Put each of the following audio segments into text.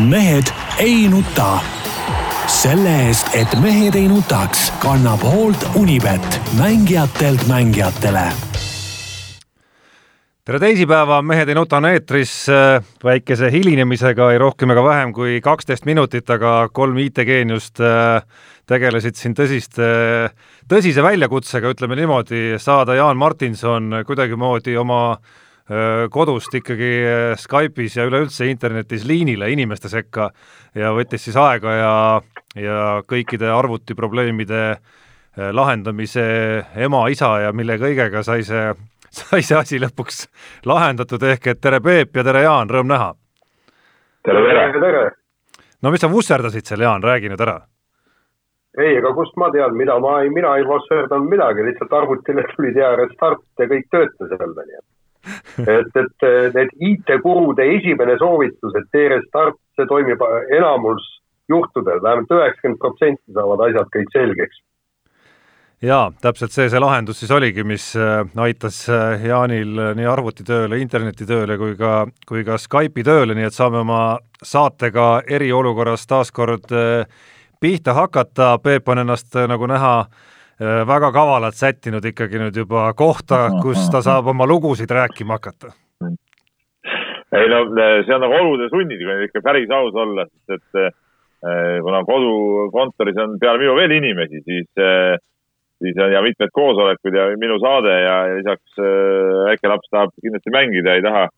mehed ei nuta. selle eest, et mehed ei nutaks, kannab hoolt Unibet, mängijatelt mängijatele. tere teisipäeva, Mehed ei nuta on eetris väikese hilinemisega, ei rohkem ega vähem kui kaksteist minutit, aga kolm IT-geeniust äh, tegelesid siin tõsiste, tõsise väljakutsega, ütleme niimoodi, saada Jaan Martinson kuidagimoodi oma kodust ikkagi Skype'is ja üleüldse internetis liinile inimeste sekka ja võttis siis aega ja, ja kõikide arvutiprobleemide lahendamise ema, isa ja mille kõigega sai see, sai see asi lõpuks lahendatud, ehk et tere, Peep ja tere, Jaan, rõõm näha! tere, tere, tere! no mis sa vusserdasid seal, Jaan, räägi nüüd ära ei, aga kust ma tean, mida ma ei, mina ei vasserdanud midagi, lihtsalt arvutile tuli teha restart ja kõik töötas jälle, nii et et, et need IT-kurude esimene soovitus, et tee restart, see toimib enamus juhtudel, vähemalt üheksakümmend protsenti saavad asjad kõik selgeks. jaa, täpselt see, see lahendus siis oligi, mis äh, aitas äh, Jaanil nii arvutitööle, internetitööle kui ka, kui ka Skype'i tööle, nii et saame oma saatega eriolukorras taas kord äh, pihta hakata, Peep on ennast, nagu näha, Äh, väga kavalalt sättinud ikkagi nüüd juba kohta, kus ta saab oma lugusid rääkima hakata. ei no see on nagu olude sunnid, kui ikka päris aus olla, sest et äh, kuna kodukontoris on peale minu veel inimesi, siis, äh, siis on ja mitmed koosolekud ja minu saade ja, ja lisaks väike laps tahab kindlasti mängida, ei taha,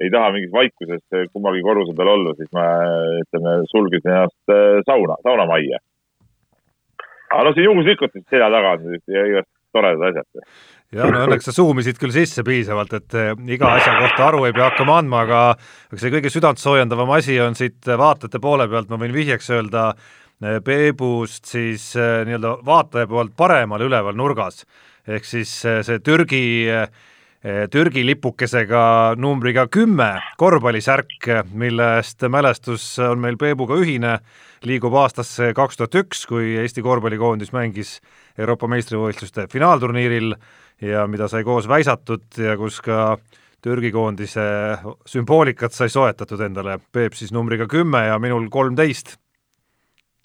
ei taha mingis vaikuses kummalgi korruse peal olla, siis ma ütleme, sulgesin ennast sauna, saunamajja aga no siin juhuslikult siis selja taga on igast toredad asjad. ja no õnneks sa suumisid küll sisse piisavalt, et eh, iga asja kohta aru ei pea hakkama andma, aga see kõige südantsoojendavam asi on siit vaatajate poole pealt, ma võin vihjeks öelda, eh, Peebust siis eh, nii-öelda vaataja poolt paremal üleval nurgas. ehk siis see Türgi Türgi lipukesega numbriga kümme korvpallisärk, millest mälestus on meil Peebuga ühine liigub aastasse kaks tuhat üks, kui Eesti korvpallikoondis mängis Euroopa meistrivõistluste finaalturniiril ja mida sai koos väisatud ja kus ka Türgi koondise sümboolikat sai soetatud endale, Peep siis numbriga kümme ja minul kolmteist.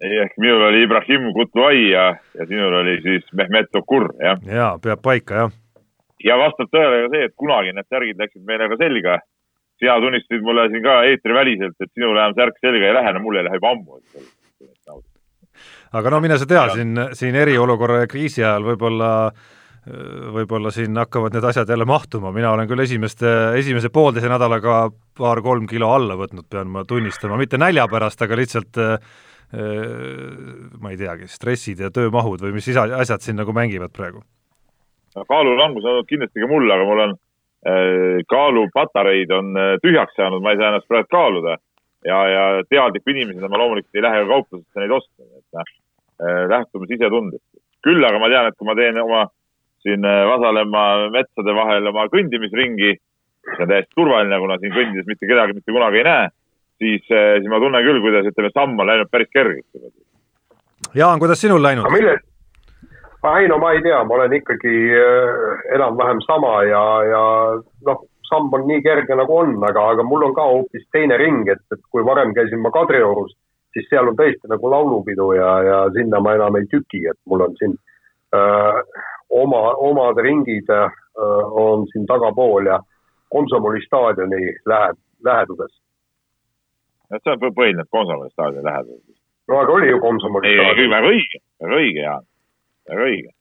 ehk minul oli Ibrahim Kutuai ja, ja sinul oli siis Mehmet Okur, jah? jaa, peab paika, jah. Ja vastab tõele ka see, et kunagi need särgid läksid meile ka selga sina tunnistasid mulle siin ka eetriväliselt, et sinule enam särk selga ei lähe, no mul ei lähe juba ammu. aga no mine sa tea, siin, siin eriolukorra ja kriisi ajal võib-olla võib-olla siin hakkavad need asjad jälle mahtuma, mina olen küll esimeste, esimese poolteise nädalaga paar-kolm kilo alla võtnud, pean ma tunnistama, mitte nälja pärast, aga lihtsalt ma ei teagi, stressid ja töömahud või mis asjad siin nagu mängivad praegu? Kaalulangus on kindlasti ka mul, aga mul on Äh, kaalupatareid on äh, tühjaks saanud, ma ei saa ennast praegu kaaluda. ja, ja teadliku inimesena ma loomulikult ei lähe ka kauplusesse neid ostma, et noh, äh, lähtume sisetundest. küll aga ma tean, et kui ma teen oma siin Vasalemma metsade vahel oma kõndimisringi, mis on täiesti turvaline, kuna siin kõndides mitte kedagi mitte kunagi ei näe, siis, siis ma tunnen küll, kuidas ütleme, samm on läinud päris kergeks. Jaan, kuidas sinul läinud? Ei no ma ei tea, ma olen ikkagi äh, enam-vähem sama ja, ja noh, samm on nii kerge nagu on, aga, aga mul on ka hoopis teine ring, et, et kui varem käisin ma Kadriorus, siis seal on tõesti nagu laulupidu ja, ja sinna ma enam ei tüki, et mul on siin öö, äh, oma, omad ringid öö, äh, on siin tagapool ja Komsomoli staadioni lähed, läheduses. et see on põhiline, Komsomoli staadioni läheduses. no aga oli ju Komsomoli staadion. väga õige, väga õige, Jaan väga õige.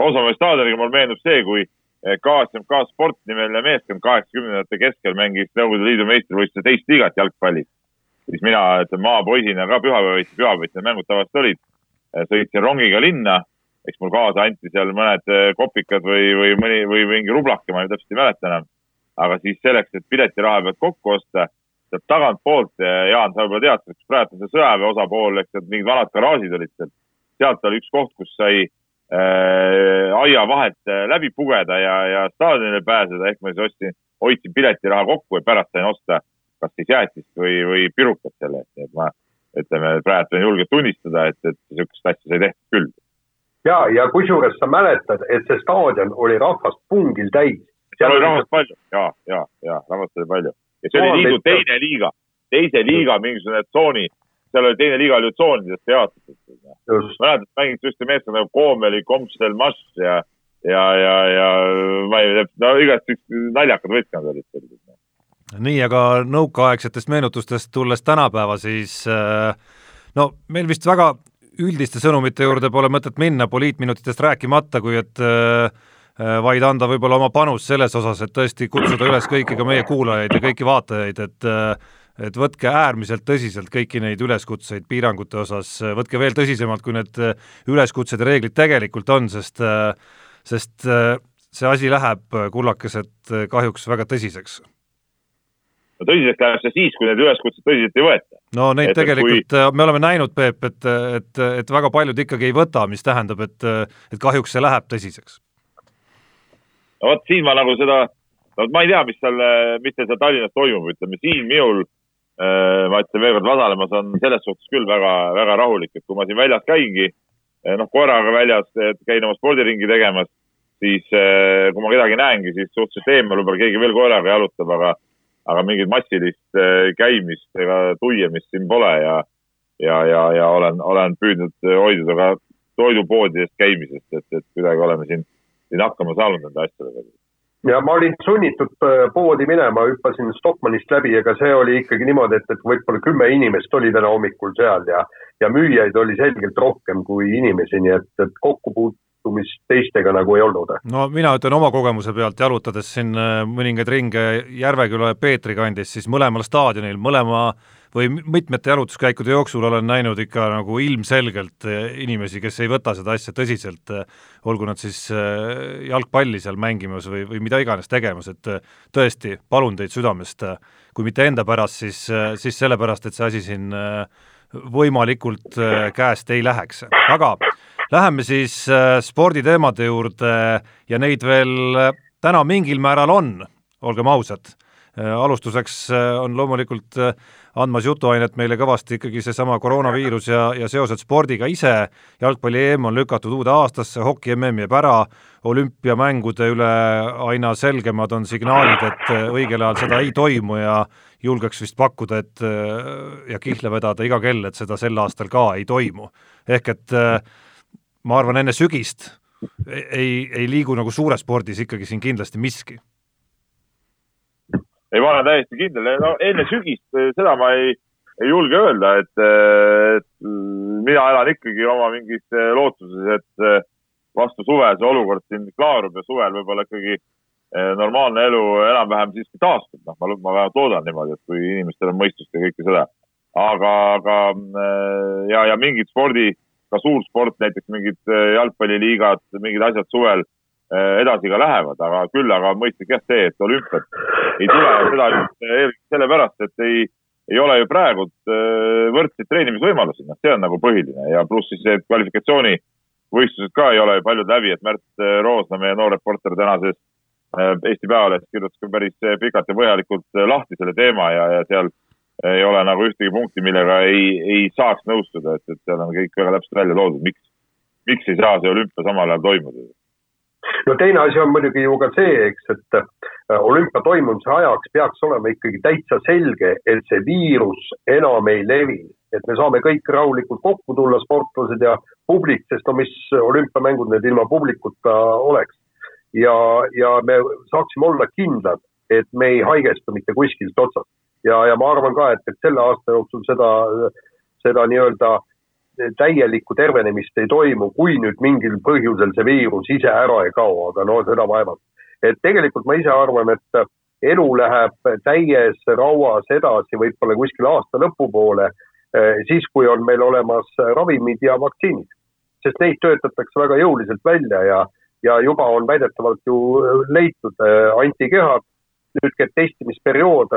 Kosovo staadioniga mulle meenub see, kui KSMK sportnimeline meeskond kaheksakümnendate keskel mängis Nõukogude Liidu meistrivõistluse teist liigat jalgpallis. siis mina, ütleme maapoisina ka pühapäeviti, pühapäeviti need mängud tavaliselt olid, sõitsin rongiga linna, eks mul kaasa anti seal mõned eh, kopikad või, või mõni või mingi rublake, ma täpselt ei mäleta enam. aga siis selleks, et piletiraha pealt kokku osta, sealt tagantpoolt, eh, Jaan, sa võib-olla tead, praegu see sõjaväe osapool, eks, et mingid vanad garaažid olid seal sealt oli üks koht, kus sai äh, aia vahet äh, läbi pugeda ja, ja staadionile pääseda, ehk ma siis ostsin, hoidsin piletiraha kokku ja pärast sain osta kas siis jäätist või, või pirukat selle eest, nii et ma ütleme, praegu võin julgelt tunnistada, et, et niisugust asja sai tehtud küll. ja, ja kusjuures sa mäletad, et see staadion oli rahvast pungil täis. seal oli rahvast palju. Ja, ja, ja rahvast oli palju. Ja see oli liidu teine liiga, teise liiga mingisugune tsooni, seal oli teine liiga oli ju tsoonidesse jaotatud. mäletad, mängiti just meeskond nagu Koomeli, Kompsel, Maš ja, ja, ja, ja ma ei tea, no igatahes naljakad võistkonnad olid sellised. nii, aga nõukaaegsetest meenutustest tulles tänapäeva, siis äh, no meil vist väga üldiste sõnumite juurde pole mõtet minna poliitminutitest rääkimata, kui et äh, äh, vaid anda võib-olla oma panus selles osas, et tõesti kutsuda üles kõiki ka meie kuulajaid ja kõiki vaatajaid, et äh, et võtke äärmiselt tõsiselt kõiki neid üleskutseid piirangute osas, võtke veel tõsisemalt, kui need üleskutsed ja reeglid tegelikult on, sest sest see asi läheb, kullakesed, kahjuks väga tõsiseks no tõsiselt läheb see siis, kui neid üleskutseid tõsiselt ei võeta. no neid et, tegelikult kui... Äh, me oleme näinud, Peep, et, et, et väga paljud ikkagi ei võta, mis tähendab, et, et kahjuks see läheb tõsiseks. no vot, siin ma nagu seda, no ma ei tea, mis seal, mis seal Tallinnas toimub, ütleme siin minul äh, ma ütlen veel kord, Vasalemmas on selles suhtes küll väga, väga rahulik, et kui ma siin väljas käingi, äh, noh, koeraga väljas käin oma spordiringi tegemas, siis kui ma kedagi näengi, siis suhteliselt eemal võib-olla keegi veel koeraga jalutab, aga aga mingit massilist äh, käimist ega tuiemist siin pole ja, ja, ja, ja olen, olen püüdnud hoiduda ka toidupoodidest käimisest, et, et kuidagi oleme siin, siin hakkama saanud nende asjadega ja ma olin sunnitud äh, poodi minema, hüppasin Stockmannist läbi, ega see oli ikkagi niimoodi, et, et võib-olla kümme inimest oli täna hommikul seal ja, ja müüjaid oli selgelt rohkem kui inimesi, nii et, et kokkupuut-, kohtumist teistega nagu ei olnud. no mina ütlen oma kogemuse pealt, jalutades siin äh, mõningaid ringe Järveküla ja Peetri kandis, siis mõlemal staadionil, mõlema või mitmete jalutuskäikude jooksul olen näinud ikka nagu ilmselgelt äh, inimesi, kes ei võta seda asja tõsiselt, äh, olgu nad siis jalgpalli seal mängimas või, või mida iganes tegemas, et tõesti, palun teid südamest, kui mitte enda pärast, siis, siis sellepärast, et see asi siin võimalikult käest ei läheks, aga Läheme siis sporditeemade juurde ja neid veel täna mingil määral on, olgem ausad. Alustuseks on loomulikult andmas jutuainet meile kõvasti ikkagi seesama koroonaviirus ja, ja seosed spordiga ise, jalgpalli EM on lükatud uude aastasse, hoki MM jääb ära, olümpiamängude üle aina selgemad on signaalid, et õigel ajal seda ei toimu ja julgeks vist pakkuda, et ja kihla vedada iga kell, et seda sel aastal ka ei toimu. ehk et äh, ma arvan, enne sügist ei, ei liigu nagu suures spordis ikkagi siin kindlasti miski. Ei, ma olen täiesti kindel, no enne sügist eh, seda ma ei, ei julge öelda, et, eh, et mina elan ikkagi oma mingis eh, lootuses, et vastu suve see olukord siin klaarub ja suvel võib-olla ikkagi normaalne elu enam-vähem siiski taastub, noh, ma, ma vähemalt loodan niimoodi, et kui inimestel on mõistust ja kõike seda. aga, aga ja, ja mingid spordi ka suur sport, näiteks mingid jalgpalliliigad, mingid asjad suvel edasi ka lähevad, aga küll aga mõistlik jah see, et olümpiat ei tule seda eelkõige sellepärast, et ei, ei ole ju praegu äh, võrdseid treenimisvõimalusi, noh, see on nagu põhiline ja pluss siis see kvalifikatsioonivõistlused ka ei ole ju paljud läbi, et Märt Roosna, meie noor reporter tänases Eesti Päevalehes kirjutas ka päris pikalt ja põhjalikult lahti selle teema ja, ja seal ei ole nagu ühtegi punkti, millega ei, ei saaks nõustuda, et, et seal on kõik väga täpselt välja loodud, miks, miks ei saa see olümpia samal ajal toimuda. No teine asi on muidugi ju ka see, eks, et äh, olümpia toimumise ajaks peaks olema ikkagi täitsa selge, et see viirus enam ei levi, et me saame kõik rahulikult kokku tulla, sportlased ja publik, sest no mis olümpiamängud need ilma publikuta oleks. ja, ja me saaksime olla kindlad, et me ei haigestu mitte kuskilt otsast ja, ja ma arvan ka, et, et selle aasta jooksul seda, seda nii-öelda täielikku tervenemist ei toimu, kui nüüd mingil põhjusel see viirus ise ära ei kao, aga no seda vaevalt. et tegelikult ma ise arvan, et elu läheb täies rauas edasi võib-olla kuskil aasta lõpupoole, siis kui on meil olemas ravimid ja vaktsiinid. sest neid töötatakse väga jõuliselt välja ja, ja juba on väidetavalt ju leitud antikehad, nüüd käib testimisperiood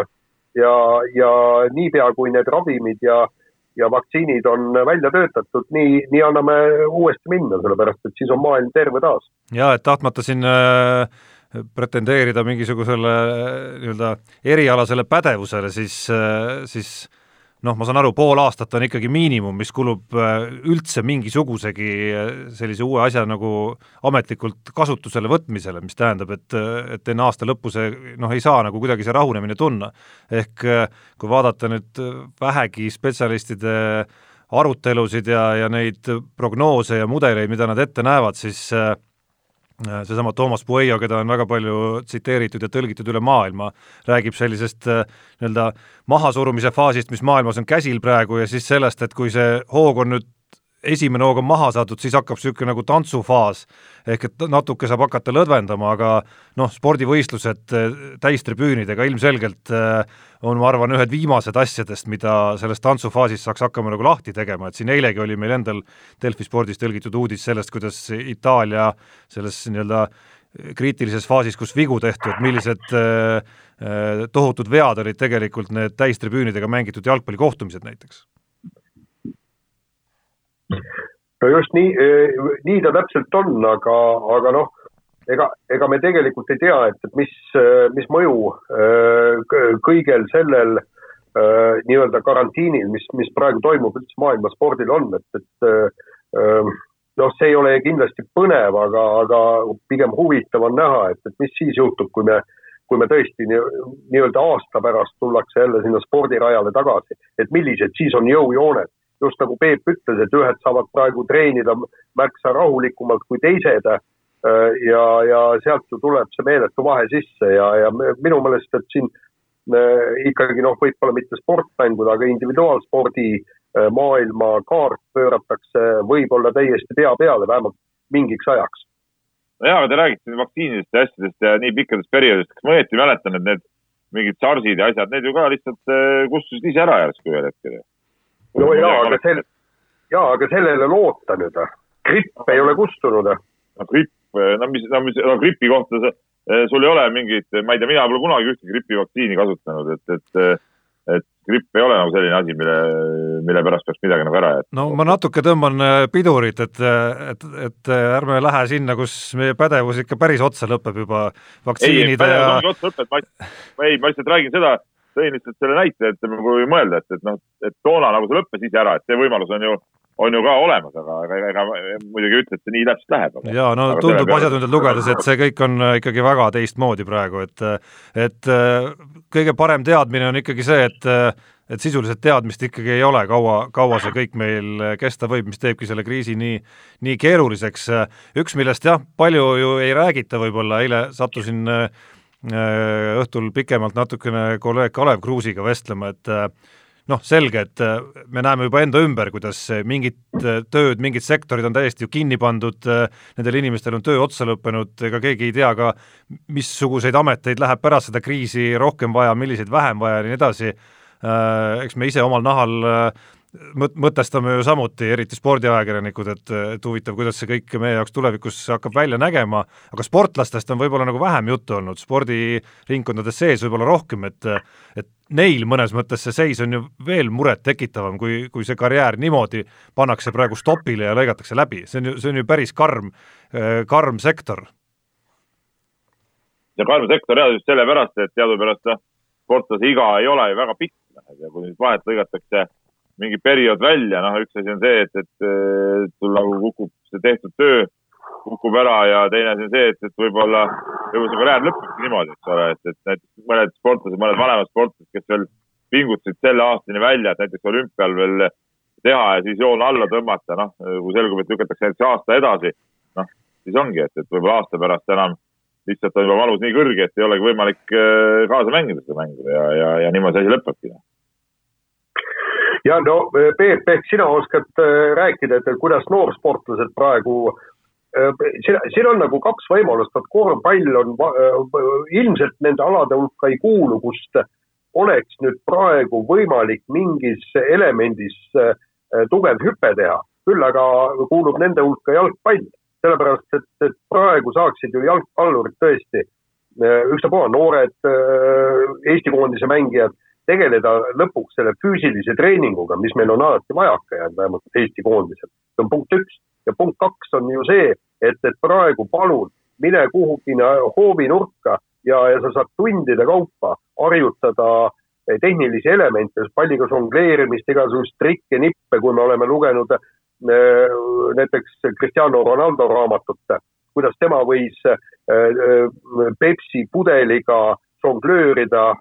ja, ja niipea, kui need ravimid ja, ja vaktsiinid on välja töötatud, nii, nii anname uuesti minna, sellepärast et siis on maailm terve taas. ja et tahtmata siin äh, pretendeerida mingisugusele äh, nii-öelda erialasele pädevusele, siis äh,, siis noh, ma saan aru, pool aastat on ikkagi miinimum, mis kulub äh, üldse mingisugusegi äh, sellise uue asja nagu ametlikult kasutusele võtmisele, mis tähendab, et, et enne aasta lõppu see noh, ei saa nagu kuidagi see rahunemine tunna. ehk äh, kui vaadata nüüd vähegi spetsialistide arutelusid ja, ja neid prognoose ja mudeleid, mida nad ette näevad, siis äh, Äh, seesama Toomas Pueyo, keda on väga palju tsiteeritud ja tõlgitud üle maailma, räägib sellisest äh, nii-öelda mahasurumise faasist, mis maailmas on käsil praegu ja siis sellest, et kui see hoog on nüüd esimene hoog on maha saadud, siis hakkab niisugune nagu tantsufaas, ehk et natuke saab hakata lõdvendama, aga noh, spordivõistlused eh, täistribüünidega ilmselgelt eh, on, ma arvan, ühed viimased asjadest, mida selles tantsufaasist saaks hakkama nagu lahti tegema, et siin eilegi oli meil endal Delfi spordis tõlgitud uudis sellest, kuidas Itaalia selles nii-öelda kriitilises faasis, kus vigu tehti, et millised eh, tohutud vead olid tegelikult need täistribüünidega mängitud jalgpallikohtumised näiteks no just nii, eh, nii ta täpselt on, aga, aga noh, ega, ega me tegelikult ei tea, et, et mis, eh, mis mõju eh, kõigel sellel nii-öelda karantiinil, mis, mis praegu toimub üldse maailma spordil on, et, et noh, see ei ole kindlasti põnev, aga, aga pigem huvitav on näha, et, et mis siis juhtub, kui me, kui me tõesti nii-öelda nii aasta pärast tullakse jälle sinna spordirajale tagasi, et millised siis on jõujooned just nagu Peep ütles, et ühed saavad praegu treenida märksa rahulikumalt kui teised. Äh, ja, ja sealt ju tuleb see meeletu vahe sisse ja, ja minu meelest, et siin äh, ikkagi noh, võib-olla mitte sportmängud, aga individuaalspordi äh, maailma kaart pööratakse võib-olla täiesti pea peale, vähemalt mingiks ajaks. no jaa, aga te räägite vaktsiinidest ja asjadest ja nii pikkadest perioodist, kas ma õieti mäletan, et need mingid SARS-id ja asjad, need ju ka lihtsalt kustusid ise ära järsku ühel hetkel no jaa, aga sel-, jaa, aga sellele loota nüüd, gripp ei ole kustunud. no gripp, no mis, no mis, no gripi kohta sa, eh, sul ei ole mingit, ma ei tea, mina pole kunagi ühtegi gripivaktsiini kasutanud, et, et et gripp ei ole nagu selline asi, mille, mille pärast peaks midagi nagu ära jätma. no ma natuke tõmban eh, pidurit, et, et, et ärme lähe sinna, kus meie pädevus ikka päris otsa lõpeb juba vaktsiinide ei, ja. otsa lõpeb, ma ei, ma lihtsalt räägin seda, tõin lihtsalt selle näite, et kui mõelda, et, et noh, et toona nagu see lõppes ise ära, et see võimalus on ju, on ju ka olemas, aga ega, ega muidugi ütle, et see nii täpselt läheb. ja no aga tundub asjatundjalt lugedes, et see kõik on äh, ikkagi väga teistmoodi praegu, et et äh, kõige parem teadmine on ikkagi see, et et sisuliselt teadmist ikkagi ei ole, kaua, kaua see kõik meil kesta võib, mis teebki selle kriisi nii, nii keeruliseks. üks, millest jah, palju ju ei räägita võib-olla, eile sattusin äh, Äh, õhtul pikemalt natukene kolleeg Kalev Kruusiga vestlema, et äh, noh, selge, et äh, me näeme juba enda ümber, kuidas mingid tööd, mingid sektorid on täiesti ju kinni pandud, nendel inimestel on töö otsa lõppenud, ega keegi ei tea ka, missuguseid ameteid läheb pärast seda kriisi rohkem vaja, milliseid vähem vaja ja nii edasi, eks me ise omal nahal mõt-, mõtestame ju samuti, eriti spordiajakirjanikud, et, et huvitav, kuidas see kõik meie jaoks tulevikus hakkab välja nägema, aga sportlastest on võib-olla nagu vähem juttu olnud, spordiringkondades sees võib-olla rohkem, et et neil mõnes mõttes see seis on ju veel murettekitavam, kui, kui see karjäär niimoodi pannakse praegu stopile ja lõigatakse läbi, see on ju, see on ju päris karm, karm sektor. ja karm sektor jah, just sellepärast, et teadupärast sportlase iga ei ole ju väga pikk ja kui nüüd vahet lõigatakse mingi periood välja, noh, üks asi on see, et, et sul nagu kukub see tehtud töö, kukub ära ja teine asi on see, et, et võib-olla, võib-olla see karjäär lõpebki niimoodi, eks ole, et, et näiteks mõned sportlased, mõned vanemad sportlased, kes veel pingutasid selle aastani välja, et näiteks olümpial veel teha ja siis joon alla tõmmata, noh, kui selgub, et lükatakse näiteks aasta edasi, noh, siis ongi, et, et võib-olla aasta pärast enam lihtsalt on juba valus nii kõrge, et ei olegi võimalik äh, kaasa mängida seda mängu ja, ja, ja niimoodi see asi lõpebki noh ja no Peep, ehk sina oskad äh, rääkida, et kuidas noorsportlased praegu äh, siin, siin on nagu kaks võimalust, et korvpall on ilmselt nende alade hulka ei kuulu, kust oleks nüüd praegu võimalik mingis elemendis tugev hüpe teha, küll aga kuulub nende hulka jalgpall, sellepärast et, et praegu saaksid ju jalgpallurid tõesti, ükstapuha noored Eesti koondise mängijad tegeleda lõpuks selle füüsilise treeninguga, mis meil on alati vajaka jäänud, vähemalt Eesti koondisel. see on punkt üks ja punkt kaks on ju see, et, et praegu palun mine kuhugi hoovinurka ja, ja sa saad tundide kaupa harjutada tehnilisi elemente, palliga žongleerimist, igasuguseid trikke, nippe, kui me oleme lugenud näiteks Cristiano Ronaldo raamatut, kuidas tema võis Pepsi pudeliga žonglöörida,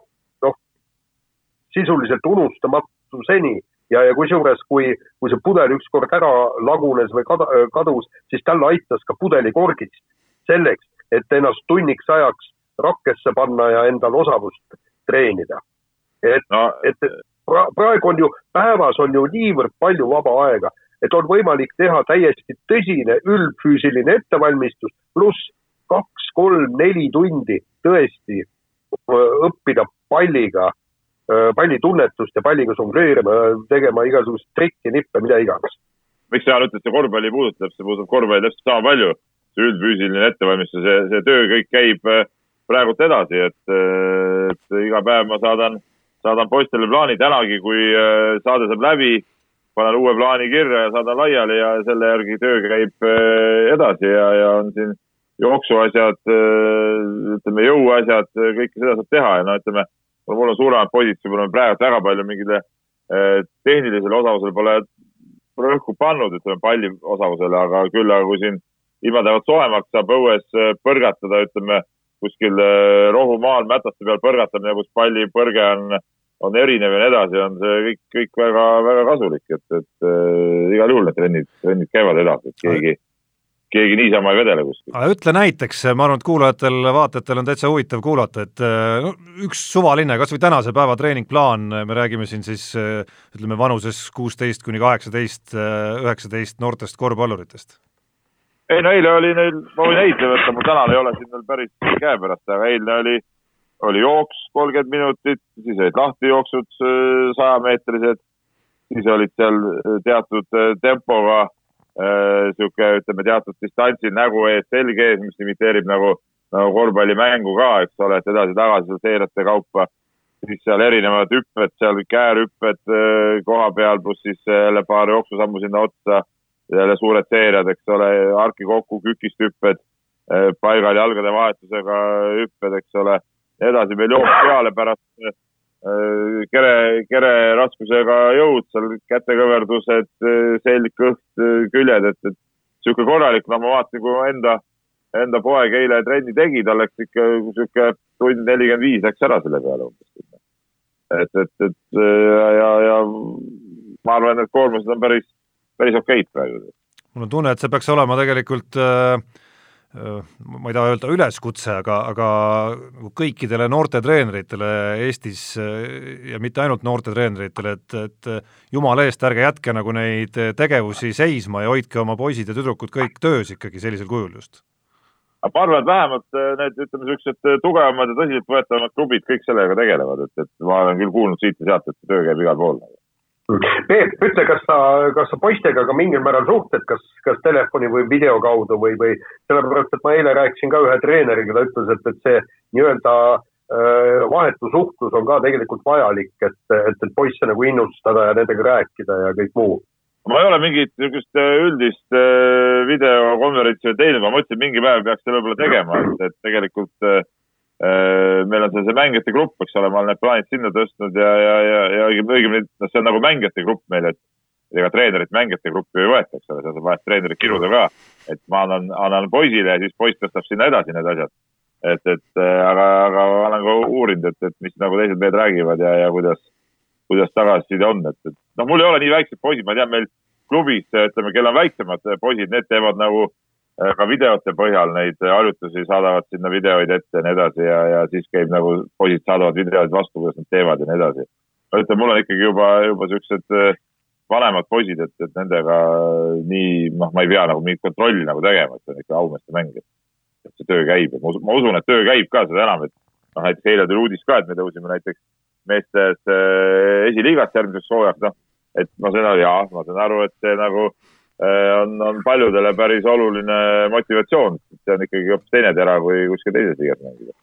sisuliselt unustamatuseni ja, ja kusjuures, kui, kui see pudel ükskord ära lagunes või kada, kadus, siis talle aitas ka pudelikorgist selleks, et ennast tunniks ajaks rakkesse panna ja endal osavust treenida. et no., et praegu on ju, päevas on ju niivõrd palju vaba aega, et on võimalik teha täiesti tõsine üldfüüsiline ettevalmistus pluss kaks, kolm, neli tundi tõesti õppida palliga pallitunnetust ja palliga žongleerima, tegema igasuguseid trikke, nippe, mida iganes. miks sa ütled, see korvpalli puudutab, see puudutab korvpalli täpselt sama palju. see üldfüüsiline ettevalmistus, see, see töö kõik käib praegult edasi, et, et iga päev ma saadan, saadan poistele plaani, tänagi, kui saade saab läbi, panen uue plaani kirja ja saadan laiali ja selle järgi töö käib edasi ja, ja on siin jooksuasjad, ütleme jõuasjad, kõike seda saab teha ja no ütleme mul on suuremad poisid, siis me praegu väga palju mingile eh, tehnilisele osavusele pole rõhku pannud, ütleme palli osavusele, aga küll, aga kui siin ilmad lähevad soojemaks, saab õues eh, põrgatada, ütleme kuskil eh, rohumaal mätaste peal põrgatamine, kus palli põrge on, on erinev ja nii edasi, on see kõik, kõik väga, väga kasulik, et, et äh, igal juhul need trennid, trennid käivad edasi, et keegi keegi niisama ei vedele kuskil. aga ütle näiteks, ma arvan, et kuulajatel, vaatajatel on täitsa huvitav kuulata, et no, üks suvaline, kas või tänase päeva treeningplaan, me räägime siin siis ütleme vanuses kuusteist kuni kaheksateist, üheksateist noortest korvpalluritest. ei no eile oli neil, ma võin eile võtta, mul tänane ei ole siin veel päris käepärast, aga eilne oli, oli jooks kolmkümmend minutit, siis olid lahtijooksud sajameetrised, siis olid seal teatud tempoga niisugune, äh, ütleme teatud distantsil nägu ees, selg ees, mis imiteerib nagu, nagu korvpallimängu ka, eks ole, et edasi-tagasi seal seirete kaupa. siis seal erinevad hüpped, seal käärhüpped äh, koha peal, pluss siis jälle paar jooksusammu sinna otsa. jälle suured seeriad, eks ole, arki kokku, kükist hüpped, äh, paigal jalgade vahetusega hüpped, eks ole. edasi veel jooks peale pärast Äh, kere, kere raskusega jõud, seal kätekõverdused, äh, selg, kõht, äh, küljed, et, et niisugune korralik, no ma vaatasin, kui enda, enda poeg eile trenni tegi, tal läks ikka niisugune tund nelikümmend viis läks ära selle peale umbes. et, et, et ja, ja, ja ma arvan, et koormused on päris, päris okeid praegu. mul on tunne, et see peaks olema tegelikult äh ma ei taha öelda üleskutse, aga, aga nagu kõikidele noortetreeneritele Eestis ja mitte ainult noortetreeneritele, et, et jumala eest, ärge jätke nagu neid tegevusi seisma ja hoidke oma poisid ja tüdrukud kõik töös ikkagi sellisel kujul just. ma arvan, et vähemalt need, ütleme, niisugused tugevamad ja tõsiseltvõetavamad klubid kõik sellega tegelevad, et, et ma olen küll kuulnud siit ja sealt, et töö käib igal pool Peep, ütle, kas sa, kas sa poistega ka mingil määral suhtled, kas, kas telefoni või video kaudu või, või sellepärast, et ma eile rääkisin ka ühe treeneriga, ta ütles, et, et see nii-öelda äh, vahetu suhtlus on ka tegelikult vajalik, et, et, et poisse nagu innustada ja nendega rääkida ja kõik muu. ma ei ole mingit niisugust äh, üldist äh, videokonverentsi teinud, ma mõtlesin, mingi päev peaks selle võib-olla tegema, et, et tegelikult meil on see, see mängijate grupp, eks ole, ma olen need plaanid sinna tõstnud ja, ja, ja, ja õigemini, noh, see on nagu mängijate grupp meil, et ega treenerit mängijate gruppi ei võeta, eks ole, seal on vaja treenerit kiruda ka. et ma annan, annan poisile ja siis poiss tõstab sinna edasi need asjad. et, et äh, aga, aga ma olen ka uurinud, et, et mis nagu teised mehed räägivad ja, ja kuidas, kuidas tagasiside on, et, et noh, mul ei ole nii väiksed poisid, ma tean, meil klubis, ütleme, kel on väiksemad poisid, need teevad nagu Äh, ka videote põhjal neid harjutusi saadavad sinna videoid ette ja nii edasi ja, ja siis käib nagu, poisid saadavad videoid vastu, kuidas nad teevad ja nii edasi. ma ütlen, mul on ikkagi juba, juba siuksed äh, vanemad poisid, et, et nendega nii, noh, ma ei pea nagu mingit kontrolli nagu tegema, et see on ikka aumeeste mäng, et, et see töö käib ja ma usun, ma usun, et töö käib ka, seda enam, et noh, näiteks eile tuli uudis ka, et me tõusime näiteks meestes äh, esiliigast järgmiseks soojaks, noh, et ma saan aru, jaa, ma saan aru, et see nagu Äh, on, on paljudele päris oluline motivatsioon, see on ikkagi hoopis teine tera kui kuskil teises liigas mängida.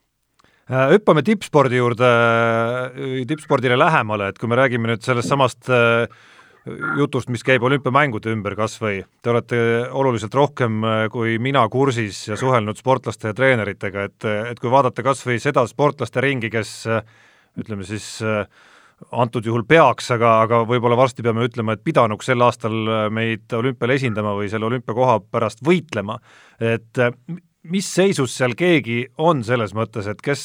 Äh, hüppame tippspordi juurde, äh, tippspordile lähemale, et kui me räägime nüüd sellest samast jutust, mis käib olümpiamängude ümber kas või, te olete oluliselt rohkem kui mina kursis ja suhelnud sportlaste ja treeneritega, et, et kui vaadata kas või seda sportlaste ringi, kes ütleme siis äh, antud juhul peaks, aga, aga võib-olla varsti peame ütlema, et pidanuks sel aastal meid olümpial esindama või selle olümpiakoha pärast võitlema, et mis seisus seal keegi on selles mõttes, et kes,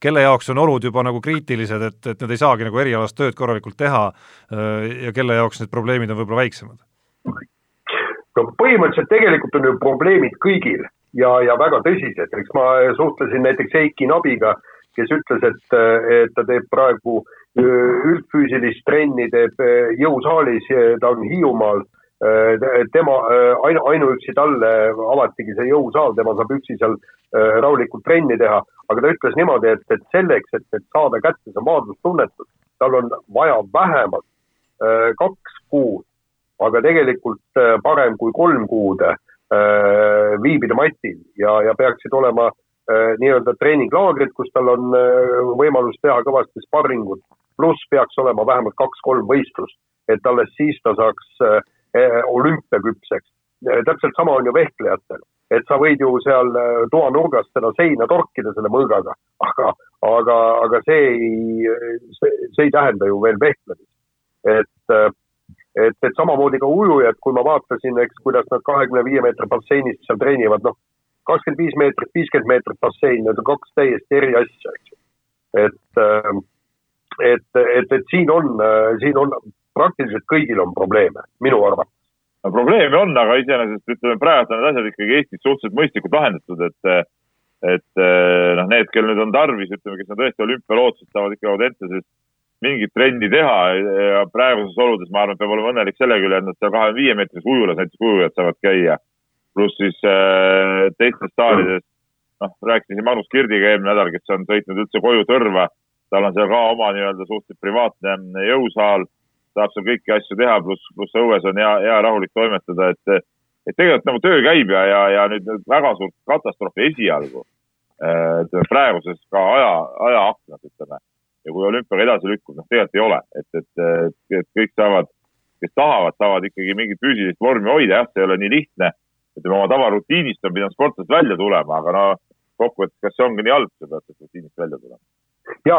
kelle jaoks on olud juba nagu kriitilised, et, et nad ei saagi nagu erialast tööd korralikult teha ja kelle jaoks need probleemid on võib-olla väiksemad? no põhimõtteliselt tegelikult on ju probleemid kõigil ja, ja väga tõsised, eks ma suhtlesin näiteks Eiki Nabiga, kes ütles, et, et ta teeb praegu üldfüüsilist trenni, teeb jõusaalis, ta on Hiiumaal. Äh, tema äh, ainu, ainuüksi talle avatigi see jõusaal, tema saab üksi seal äh, rahulikult trenni teha, aga ta ütles niimoodi, et, et selleks, et, et saada kätte see maadlustunnetus, tal on vaja vähemalt kaks kuud, aga tegelikult parem kui kolm kuud viibida matil ja, ja peaksid olema nii-öelda treeninglaagrid, kus tal on võimalus teha kõvasti sparringut, pluss peaks olema vähemalt kaks-kolm võistlust, et alles siis ta saaks äh, olümpiaküpseks. Täpselt sama on ju vehklejatel, et sa võid ju seal toanurgas seda seina torkida selle mõõgaga, aga, aga, aga see ei, see ei tähenda ju veel vehklemist. et, et, et samamoodi ka ujujad, kui ma vaatasin, eks, kuidas nad kahekümne viie meetri basseinis seal treenivad, noh, kakskümmend viis meetrit, viiskümmend meetrit bassein, need on kaks täiesti eri asja, eks ju. et, et, et, et siin on, siin on praktiliselt kõigil on probleeme, minu arvates. no probleeme on, aga iseenesest ütleme, praegu on need asjad ikkagi Eestis suhteliselt mõistlikult lahendatud, et et noh, need, kel nüüd on tarvis, ütleme, kes on tõesti olümpialootsid, saavad ikka Audentases mingit trenni teha ja praeguses oludes ma arvan, peab olema õnnelik selle küle, et nad seal kahekümne viie meetris ujulas, näiteks ujujad saavad käia. Pluss siis äh, teistes staadides, noh, rääkisin Magnus Kirdiga eelmine nädal, kes on sõitnud üldse koju Tõrva, tal on seal ka oma nii-öelda suhteliselt privaatne jõusaal. Saab seal kõiki asju teha, pluss, pluss õues on hea, hea rahulik toimetada, et, et tegelikult nagu töö käib ja, ja, ja nüüd väga suurt katastroofi esialgu, ütleme praeguses ka aja, ajaaknas, ütleme. ja kui olümpiaga edasi lükkub, noh, tegelikult ei ole, et, et, et kõik saavad, kes tahavad, saavad ikkagi mingit füüsilist vormi hoida, jah, see ei ole nii lihtne. Ütleme oma tavarutiinist on pidanud sportlased välja tulema, aga no kokkuvõttes, kas see ongi nii halb, sa pead rutiinist välja tulema ja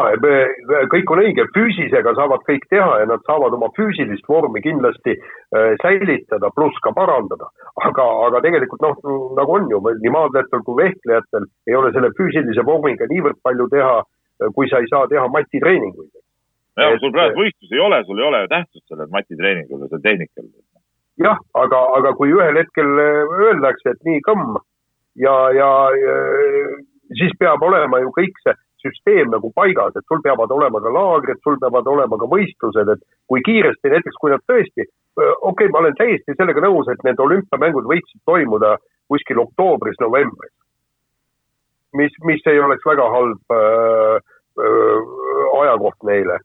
kõik on õige, füüsisega saavad kõik teha ja nad saavad oma füüsilist vormi kindlasti äh, säilitada, pluss ka parandada. aga, aga tegelikult noh, nagu on ju nii maadlejatel kui vehklejatel ei ole selle füüsilise vormiga niivõrd palju teha, äh, kui sa ei saa teha matitreeninguid. jah, sul praegu võistlusi ei ole, sul ei ole tähtsust sellel matitreeningul ja sellel tehnikal. Jah, aga, aga kui ühel hetkel äh, öeldakse, et nii kõmm ja, ja, ja siis peab olema ju kõik see süsteem nagu paigas, et sul peavad olema ka laagrid, sul peavad olema ka võistlused, et kui kiiresti näiteks, kui nad tõesti, okei okay,, ma olen täiesti sellega nõus, et need olümpiamängud võiksid toimuda kuskil oktoobris-novembris. mis, mis ei oleks väga halb äh, äh, ajakoht neile.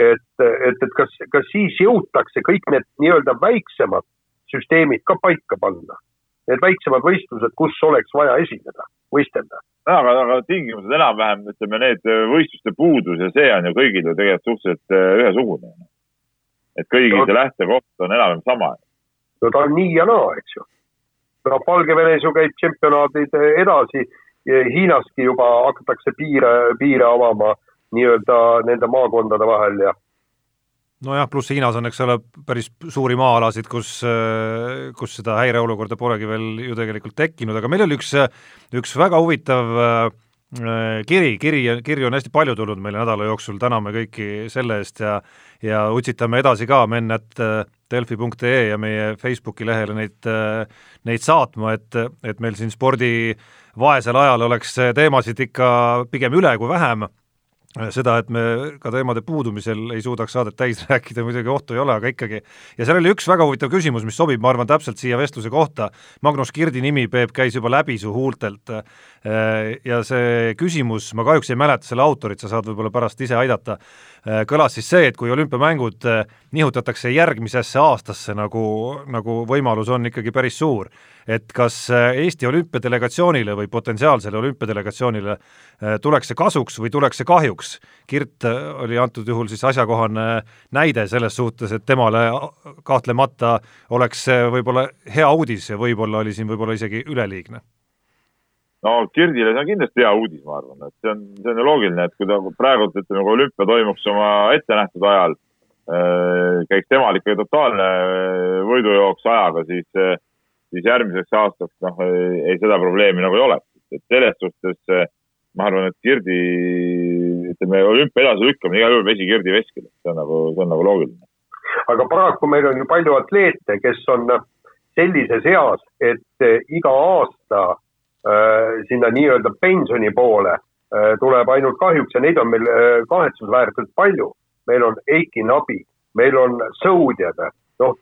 Et, et, et kas, kas siis jõutakse kõik need nii-öelda väiksemad süsteemid ka paika panna? Need väiksemad võistlused, kus oleks vaja esineda, võistelda aga, aga tingimused enam-vähem, ütleme need võistluste puudus ja see on ju kõigil ju tegelikult suhteliselt äh, ühesugune. et kõigil no, see lähtekoht on enam-vähem sama. no ta on nii ja naa, eks ju. no Valgevenes ju käib tšempionaadid edasi, Hiinaski juba hakatakse piire, piire avama nii-öelda nende maakondade vahel ja nojah, pluss Hiinas on, eks ole, päris suuri maa-alasid, kus, kus seda häireolukorda polegi veel ju tegelikult tekkinud, aga meil oli üks, üks väga huvitav äh, kiri, kiri, kirju on hästi palju tulnud meile nädala jooksul, täname kõiki selle eest ja ja utsitame edasi ka men.delfi.ee ja meie Facebooki lehele neid, neid saatma, et, et meil siin spordi vaesel ajal oleks teemasid ikka pigem üle kui vähem seda, et me ka teemade puudumisel ei suudaks saadet täis rääkida, muidugi ohtu ei ole, aga ikkagi. ja seal oli üks väga huvitav küsimus, mis sobib, ma arvan, täpselt siia vestluse kohta. Magnus Kirdi nimi, Peep, käis juba läbi su huultelt. ja see küsimus, ma kahjuks ei mäleta selle autorit, sa saad võib-olla pärast ise aidata, kõlas siis see, et kui olümpiamängud nihutatakse järgmisesse aastasse, nagu, nagu võimalus on ikkagi päris suur, et kas Eesti olümpiadelegatsioonile või potentsiaalsele olümpiadelegatsioonile tuleks see kasuks või tuleks see kahjuks. Kirt äh, oli antud juhul siis asjakohane näide selles suhtes, et temale kahtlemata oleks see võib-olla hea uudis ja võib-olla oli siin võib-olla isegi üleliigne no Kirdile see on kindlasti hea uudis, ma arvan, et see on, see on ju loogiline, et kui ta praegult ütleme, kui olümpia toimuks oma ettenähtud ajal, käiks temal ikkagi totaalne võidujooks ajaga, siis, siis järgmiseks aastaks noh, ei seda probleemi nagu ei oleks, et selles suhtes ma arvan, et Kirdi, ütleme olümpia edasilükkamine igal juhul vesi Kirdi veskile, see on nagu, see on nagu loogiline. aga paraku meil on ju palju atleete, kes on sellises eas, et iga aasta äh, sinna nii-öelda pensioni poole äh, tuleb ainult kahjuks ja neid on meil äh, kahetsusväärselt palju. meil on Eiki Nabi, meil on sõudjad, noh,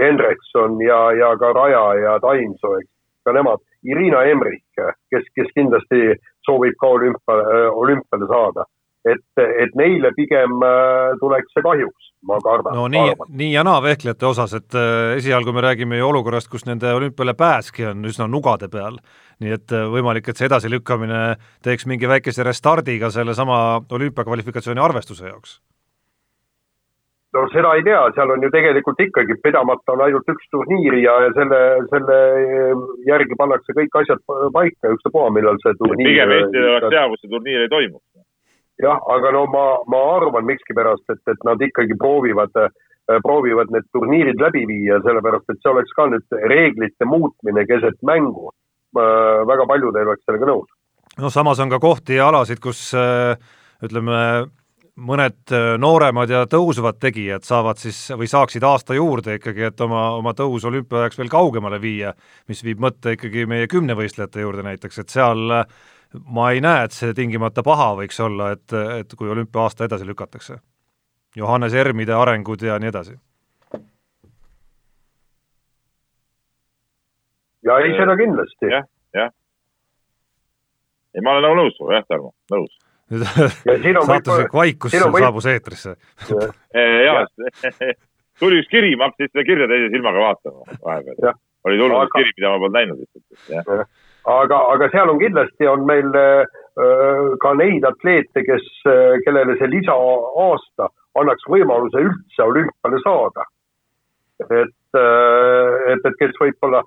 Hendrikson ja, ja ka Raja ja Taimsoo, eks, ka nemad. Irina Emrik, kes, kes kindlasti soovib ka olümpia, olümpiale saada. et, et neile pigem äh, tuleks see kahjuks, ma kardan. no nii, nii ja naa vehklejate osas, et äh, esialgu me räägime ju olukorrast, kus nende olümpiale pääski on üsna nugade peal. nii et äh, võimalik, et see edasilükkamine teeks mingi väikese restardi ka sellesama olümpiakvalifikatsiooni arvestuse jaoks no seda ei tea, seal on ju tegelikult ikkagi pidamata on ainult üks turniir ja, ja selle, selle järgi pannakse kõik asjad paika, ükstapuha, millal see turniir. pigem Eestil oleks hea, kus see turniir ei toimuks. jah, aga no ma, ma arvan miskipärast, et, et nad ikkagi proovivad, proovivad need turniirid läbi viia, sellepärast et see oleks ka nüüd reeglite muutmine keset mängu. väga paljud ei oleks sellega nõus. no samas on ka kohti ja alasid, kus ütleme, mõned äh, nooremad ja tõusvad tegijad saavad siis või saaksid aasta juurde ikkagi, et oma, oma tõus olümpiaajaks veel kaugemale viia, mis viib mõtte ikkagi meie kümnevõistlejate juurde näiteks, et seal äh, ma ei näe, et see tingimata paha võiks olla, et, et kui olümpia-aasta edasi lükatakse. Johannes Ermide arengud ja nii edasi. ja ei, seda kindlasti ja,. jah, jah. ei, ma olen nagu nõus sinuga, jah, Tarmo, nõus saatuslik vaikus saabus eetrisse. jaa, tuli üks kiri, ma hakkasin seda kirja teise silmaga vaatama vahepeal. oli tulnud aga... kiri, mida ma polnud näinud lihtsalt. aga, aga seal on kindlasti, on meil äh, ka neid atleete, kes, äh, kellele see lisaaasta annaks võimaluse üldse olümpiale saada. et, äh, et, et kes võib-olla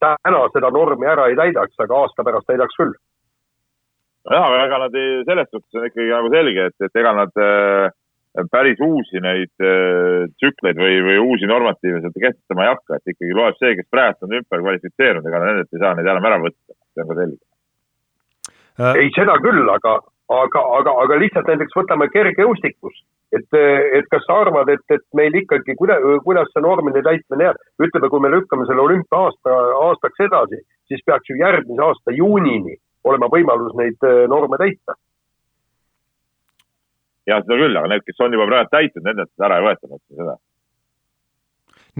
täna seda normi ära ei täidaks, aga aasta pärast täidaks küll nojah, aga ega nad ei, selles suhtes on ikkagi nagu selge, et, et ega nad äh, päris uusi neid äh, tsükleid või, või uusi normatiive sealt kehtestama ei hakka, et ikkagi loeb see, kes praegu on ümber kvalifitseerunud, ega nendelt ei saa neid enam ära võtta, see on ka selge. Äh.... ei, seda küll, aga, aga, aga, aga lihtsalt näiteks võtame kergejõustikus, et, et kas sa arvad, et, et meil ikkagi, kuidas, kuidas see normide täitmine jääb, ütleme, kui me lükkame selle olümpia aasta, aastaks edasi, siis peaks ju järgmise aasta juunini olema võimalus neid äh, norme täita. ja seda küll, aga need, kes on juba praegu täitnud, nendelt ära ei võeta, ma ütlen seda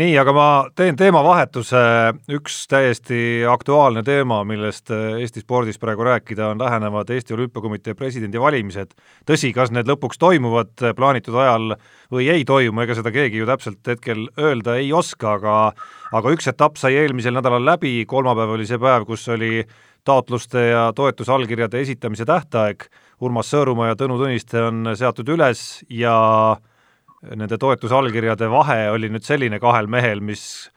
nii, aga ma teen teemavahetuse, üks täiesti aktuaalne teema, millest äh, Eesti spordis praegu rääkida, on lähenevad Eesti Olümpiakomitee presidendivalimised. tõsi, kas need lõpuks toimuvad plaanitud ajal või ei toimu, ega seda keegi ju täpselt hetkel öelda ei oska, aga aga üks etapp sai eelmisel nädalal läbi, kolmapäev oli see päev, kus oli taotluste ja toetusallkirjade esitamise tähtaeg, Urmas Sõõrumaa ja Tõnu Tõniste on seatud üles ja nende toetusallkirjade vahe oli nüüd selline kahel mehel, mis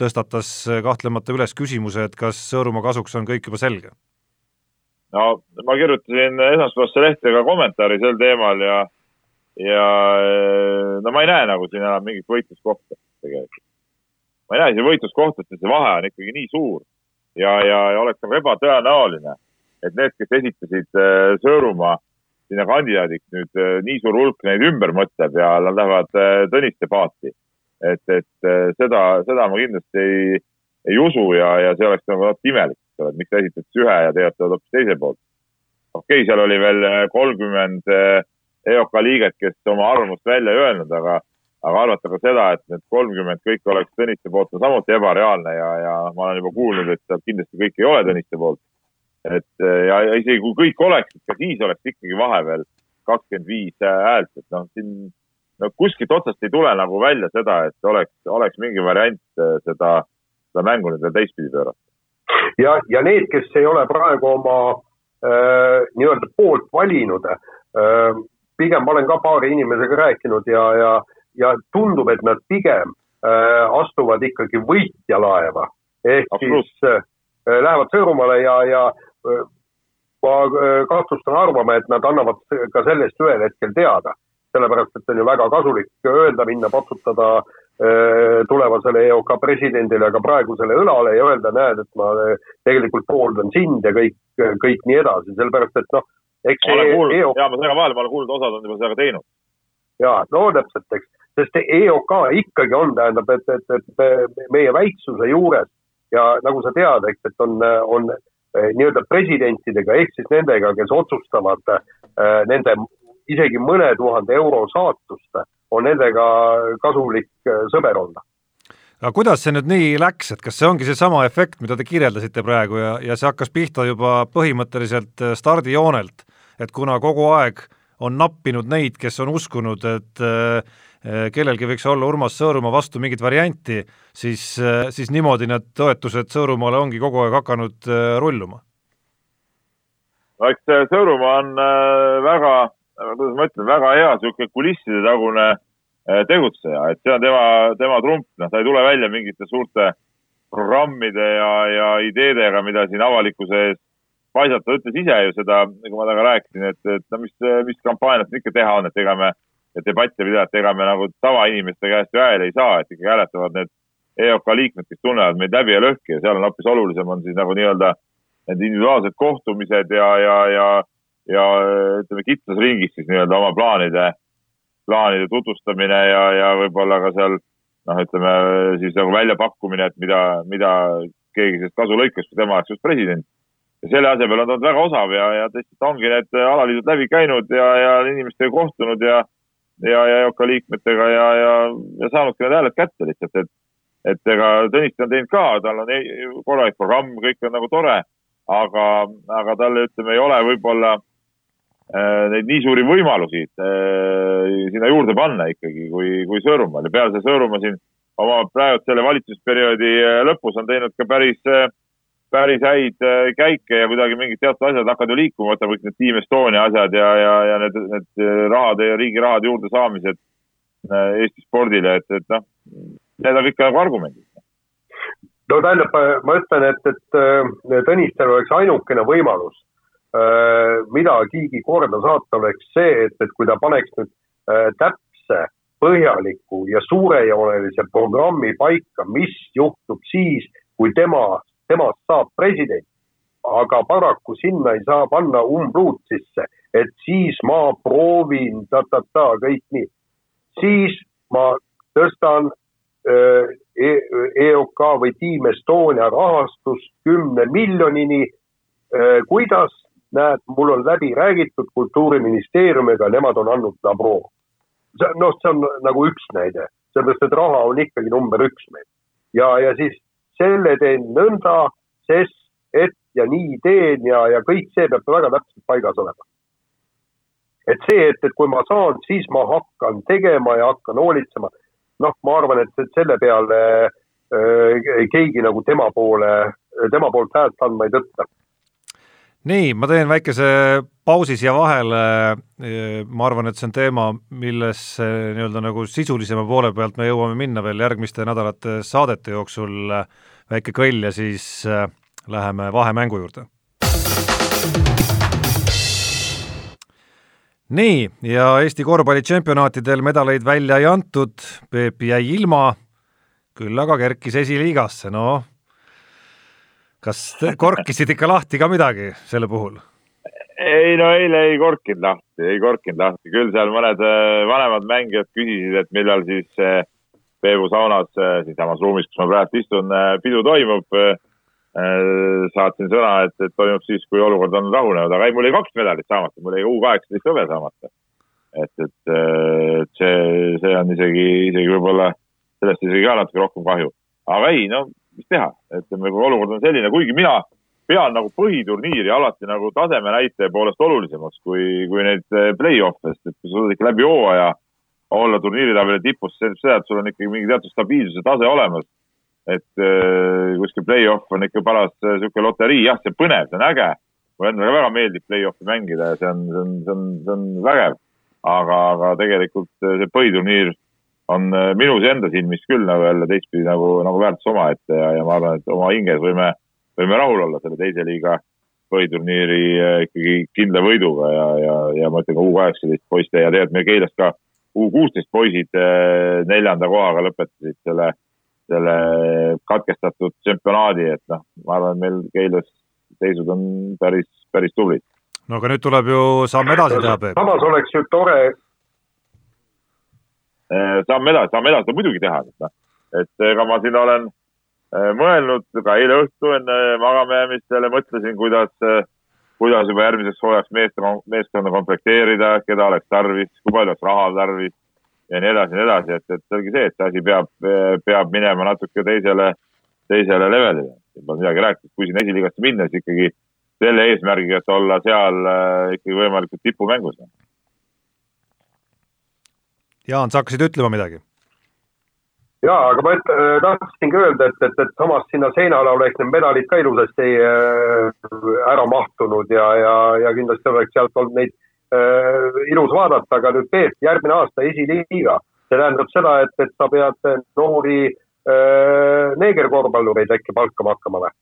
tõstatas kahtlemata üles küsimuse, et kas Sõõrumaa kasuks on kõik juba selge? no ma kirjutasin esmaspäevasse lehte ka kommentaari sel teemal ja, ja no ma ei näe nagu siin enam mingit võitluskohta tegelikult. ma ei näe siin võitluskohta, sest see vahe on ikkagi nii suur ja, ja, ja oleks nagu ebatõenäoline, et need, kes esitasid äh, Sõõrumaa sinna kandidaadiks nüüd äh, nii suur hulk neid ümber mõtleb ja nad lähevad äh, Tõniste paati. et, et seda, seda ma kindlasti ei, ei usu ja, ja see oleks nagu natuke imelik, et miks esitad siis ühe ja seda hoopis teise poolt. okei okay,, seal oli veel kolmkümmend EOK liiget, kes oma arvamust välja ei öelnud, aga aga arvata ka seda, et need kolmkümmend kõik oleks Tõniste poolt, on samuti ebareaalne ja, ja ma olen juba kuulnud, et seal kindlasti kõik ei ole Tõniste poolt. Et ja, ja isegi kui kõik oleksid, ka siis oleks ikkagi vahepeal kakskümmend viis häält, et noh, siin no kuskilt otsast ei tule nagu välja seda, et oleks, oleks mingi variant äh, seda, seda mängu nüüd veel teistpidi pöörata. ja, ja need, kes ei ole praegu oma äh, nii-öelda poolt valinud äh,, pigem ma olen ka paari inimesega rääkinud ja, ja ja tundub, et nad pigem äh, astuvad ikkagi võitjalaeva ehk Absolut. siis äh, lähevad Sõõrumaale ja, ja ma kahtlustan arvama, et nad annavad ka sellest ühel hetkel teada, sellepärast et on ju väga kasulik öelda, minna patsutada tulevasele EOK presidendile, aga praegusele õlale ja öelda, näed, et ma tegelikult pooldan sind ja kõik, kõik nii edasi, sellepärast et noh, eks ma olen kuulnud. EOK..., jaa, ma segan vahele, ma olen kuulnud, osad on juba seda ka teinud. jaa, no täpselt, eks, sest EOK ikkagi on, tähendab, et, et, et meie väiksuse juures ja nagu sa tead, eks, et on, on nii-öelda presidentidega ehk siis nendega, kes otsustavad äh, nende isegi mõne tuhande euro saatust, on nendega kasulik äh, sõber olla. Aga kuidas see nüüd nii läks, et kas see ongi seesama efekt, mida te kirjeldasite praegu ja, ja see hakkas pihta juba põhimõtteliselt stardijoonelt, et kuna kogu aeg on nappinud neid, kes on uskunud, et Eh, kellelgi võiks olla Urmas Sõõrumaa vastu mingit varianti, siis, eh, siis niimoodi need toetused Sõõrumaale ongi kogu aeg hakanud eh, rulluma? no eks Sõõrumaa on väga, kuidas ma ütlen, väga hea niisugune kulisside tagune tegutseja, et see on tema, tema trump, noh, ta ei tule välja mingite suurte programmide ja, ja ideedega, mida siin avalikkuse ees paisata, ta ütles ise ju seda, nagu ma temaga rääkisin, et, et no mis, mis kampaaniat ikka teha on, et ega me ja debatte pidada, et ega me nagu tavainimeste käest ju hääli ei saa, et ikkagi hääletavad need EOK liikmed, kes tunnevad meid läbi ja lõhki ja seal on hoopis olulisem on siis nagu nii-öelda need individuaalsed kohtumised ja, ja, ja, ja ütleme, kitsas ringis siis nii-öelda oma plaanide, plaanide tutvustamine ja, ja võib-olla ka seal noh, ütleme siis nagu väljapakkumine, et mida, mida keegi sellest kasu lõikas, kui tema oleks just president. ja selle asemel on ta olnud väga osav ja, ja tõesti ta ongi need alaliidud läbi käinud ja, ja inimestega kohtunud ja ja, ja EOK liikmetega ja, ja, ja saanudki need hääled kätte lihtsalt, et, et ega Tõniste on teinud ka, tal on korralik programm, kõik on nagu tore, aga, aga tal ütleme, ei ole võib-olla äh, neid nii suuri võimalusi äh, sinna juurde panna ikkagi, kui, kui Sõõrumaal. Ja peale selle Sõõrumaa siin oma praegu selle valitsusperioodi äh, lõpus on teinud ka päris äh, päris häid äh, käike ja kuidagi mingid teatud asjad hakkavad ju liikuma, võtame kõik need Team Estonia asjad ja, ja, ja need, need äh, rahade ja riigi rahade juurdesaamised äh, Eesti spordile, et, et noh, need on kõik nagu argumendid. no tähendab, ma ütlen, et, et Tõnistel oleks ainukene võimalus midagigi korda saata, oleks see, et, et kui ta paneks nüüd täpse, põhjaliku ja suurejoonelise programmi paika, mis juhtub siis, kui tema temast saab president. aga paraku sinna ei saa panna umbruut sisse, et siis ma proovin ta-ta-ta kõik nii. siis ma tõstan äh, e EOK või Team Estonia rahastust kümne miljonini. Äh, kuidas, näed, mul on läbi räägitud Kultuuriministeeriumiga, nemad on andnud labroo. noh, see on nagu üks näide, sellepärast et raha on ikkagi number üks meil. ja, ja siis selle teen nõnda, sest et ja nii teen ja, ja kõik see peab väga täpselt paigas olema. et see, et, et kui ma saan, siis ma hakkan tegema ja hakkan hoolitsema, noh, ma arvan, et, selle peale äh, keegi nagu tema poole, tema poolt häält andma ei tõtta nii, ma teen väikese pausi siia vahele, ma arvan, et see on teema, millesse nii-öelda nagu sisulisema poole pealt me jõuame minna veel järgmiste nädalate saadete jooksul, väike kõll ja siis äh, läheme vahemängu juurde. nii, ja Eesti korvpallitšempionaatidel medaleid välja ei antud, Peep jäi ilma, küll aga kerkis esiliigasse, noh kas korkisid ikka lahti ka midagi selle puhul? ei no eile ei korkinud lahti, ei korkinud lahti, küll seal mõned äh, vanemad mängijad küsisid, et millal siis äh, Peebu saunas, äh, siinsamas ruumis, kus ma praegu istun, pidu toimub. saatsin sõna, et, et toimub siis, kui olukord on rahunenud, aga ei, mul jäi kaks medalit saamata, mul jäi U kaheksateist hõbe saamata. et, et see, see on isegi, isegi võib-olla sellest isegi ka natuke rohkem kahju. aga ei, no mis teha, ütleme, kui olukord on selline, kuigi mina pean nagu põhiturniiri alati nagu taseme näitaja poolest olulisemaks kui, kui neid eh, play-off'e, sest et kui sa suudad ikka läbi hooaja olla turniiritabeli tipus, see tähendab seda, et sul on ikkagi mingi teatud stabiilsuse tase olemas. et äh, kuskil play-off on ikka paras niisugune eh, loterii, jah, see põnev, see on äge. mulle endale väga meeldib play-off'i mängida ja see on, see on, see on, see on vägev. aga, aga tegelikult see põhiturniir on äh, minu enda silmis küll nagu jälle teistpidi nagu, nagu väärtus omaette ja, ja ma arvan, et oma hinges võime, võime rahul olla selle teise liiga põhiturniiri ikkagi kindla võiduga ja, ja, ja ma ütlen ka U kaheksateist poiste ja tegelikult meil Keilast ka U kuusteist poisid neljanda kohaga lõpetasid selle, selle katkestatud tsempionaadi, et noh, ma arvan, meil Keilas seisud on päris, päris tublid. no aga nüüd tuleb ju samm edasi teha, Peep. samas oleks ju tore. Samm edasi, samm edasi muidugi teha, et noh, et ega ma siin olen Äh, mõelnud ka eile õhtu enne magama jäämist mõtlesin, kuidas, äh, kuidas juba järgmiseks hooajaks meeskonda, meeskonda komplekteerida, keda oleks tarvis, kui palju oleks raha tarvis ja nii edasi ja nii edasi, et, et selge see, et see asi peab, peab minema natuke teisele, teisele levelile. Pole midagi rääkida, kui siin esiliigasse minna, siis ikkagi selle eesmärgiga, et olla seal ikkagi võimalikult tipumängus. Jaan, sa hakkasid ütlema midagi jaa, aga ma et, äh, tahtsingi öelda, et, et, et samas sinna seinale oleks need medalid ka ilusasti äh, ära mahtunud ja, ja, ja kindlasti oleks sealt olnud neid äh, ilus vaadata, aga nüüd Peep, järgmine aasta esiliiga, see tähendab seda, et, et sa pead noori äh, neegerkorvpallureid äkki palkama hakkama või?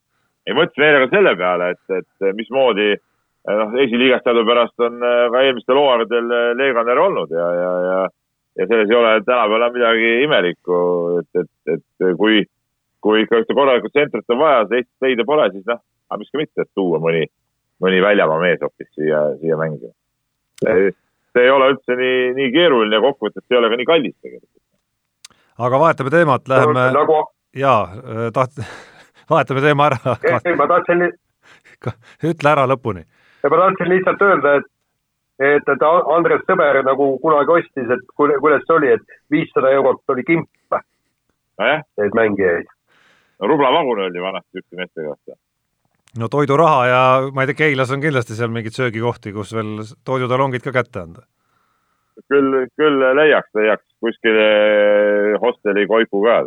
ei, mõtlesin eile ka selle peale, et, et mismoodi noh, esiliigas teadupärast on äh, ka eelmistel hooaegadel Leeganer olnud ja, ja, ja ja selles ei ole tänapäeval midagi imelikku, et, et, et kui, kui ikka ühte korralikku tsentrit on vaja, Eestis leida pole, siis noh, aga miks ka mitte, et tuua mõni, mõni väljamaa mees hoopis siia, siia mängima. see ei ole üldse nii, nii keeruline ja kokkuvõttes ei ole ka nii kallis tegelikult. aga vahetame teemat, läheme no, nagu... jaa, äh, taht-, vahetame teema ära. ei, ma tahtsin ütle ära lõpuni. ma tahtsin lihtsalt öelda, et et, et Andres Sõber nagu kunagi ostis, et kuidas see oli, et viissada eurot oli kimp nojah. Neid mängijaid. no rublavagun öeldi vanasti ükste meeste kohta. no toiduraha ja ma ei tea, Keilas on kindlasti seal mingeid söögikohti, kus veel toidutalongid ka kätte anda. küll, küll leiaks, leiaks kuskile hosteli koiku ka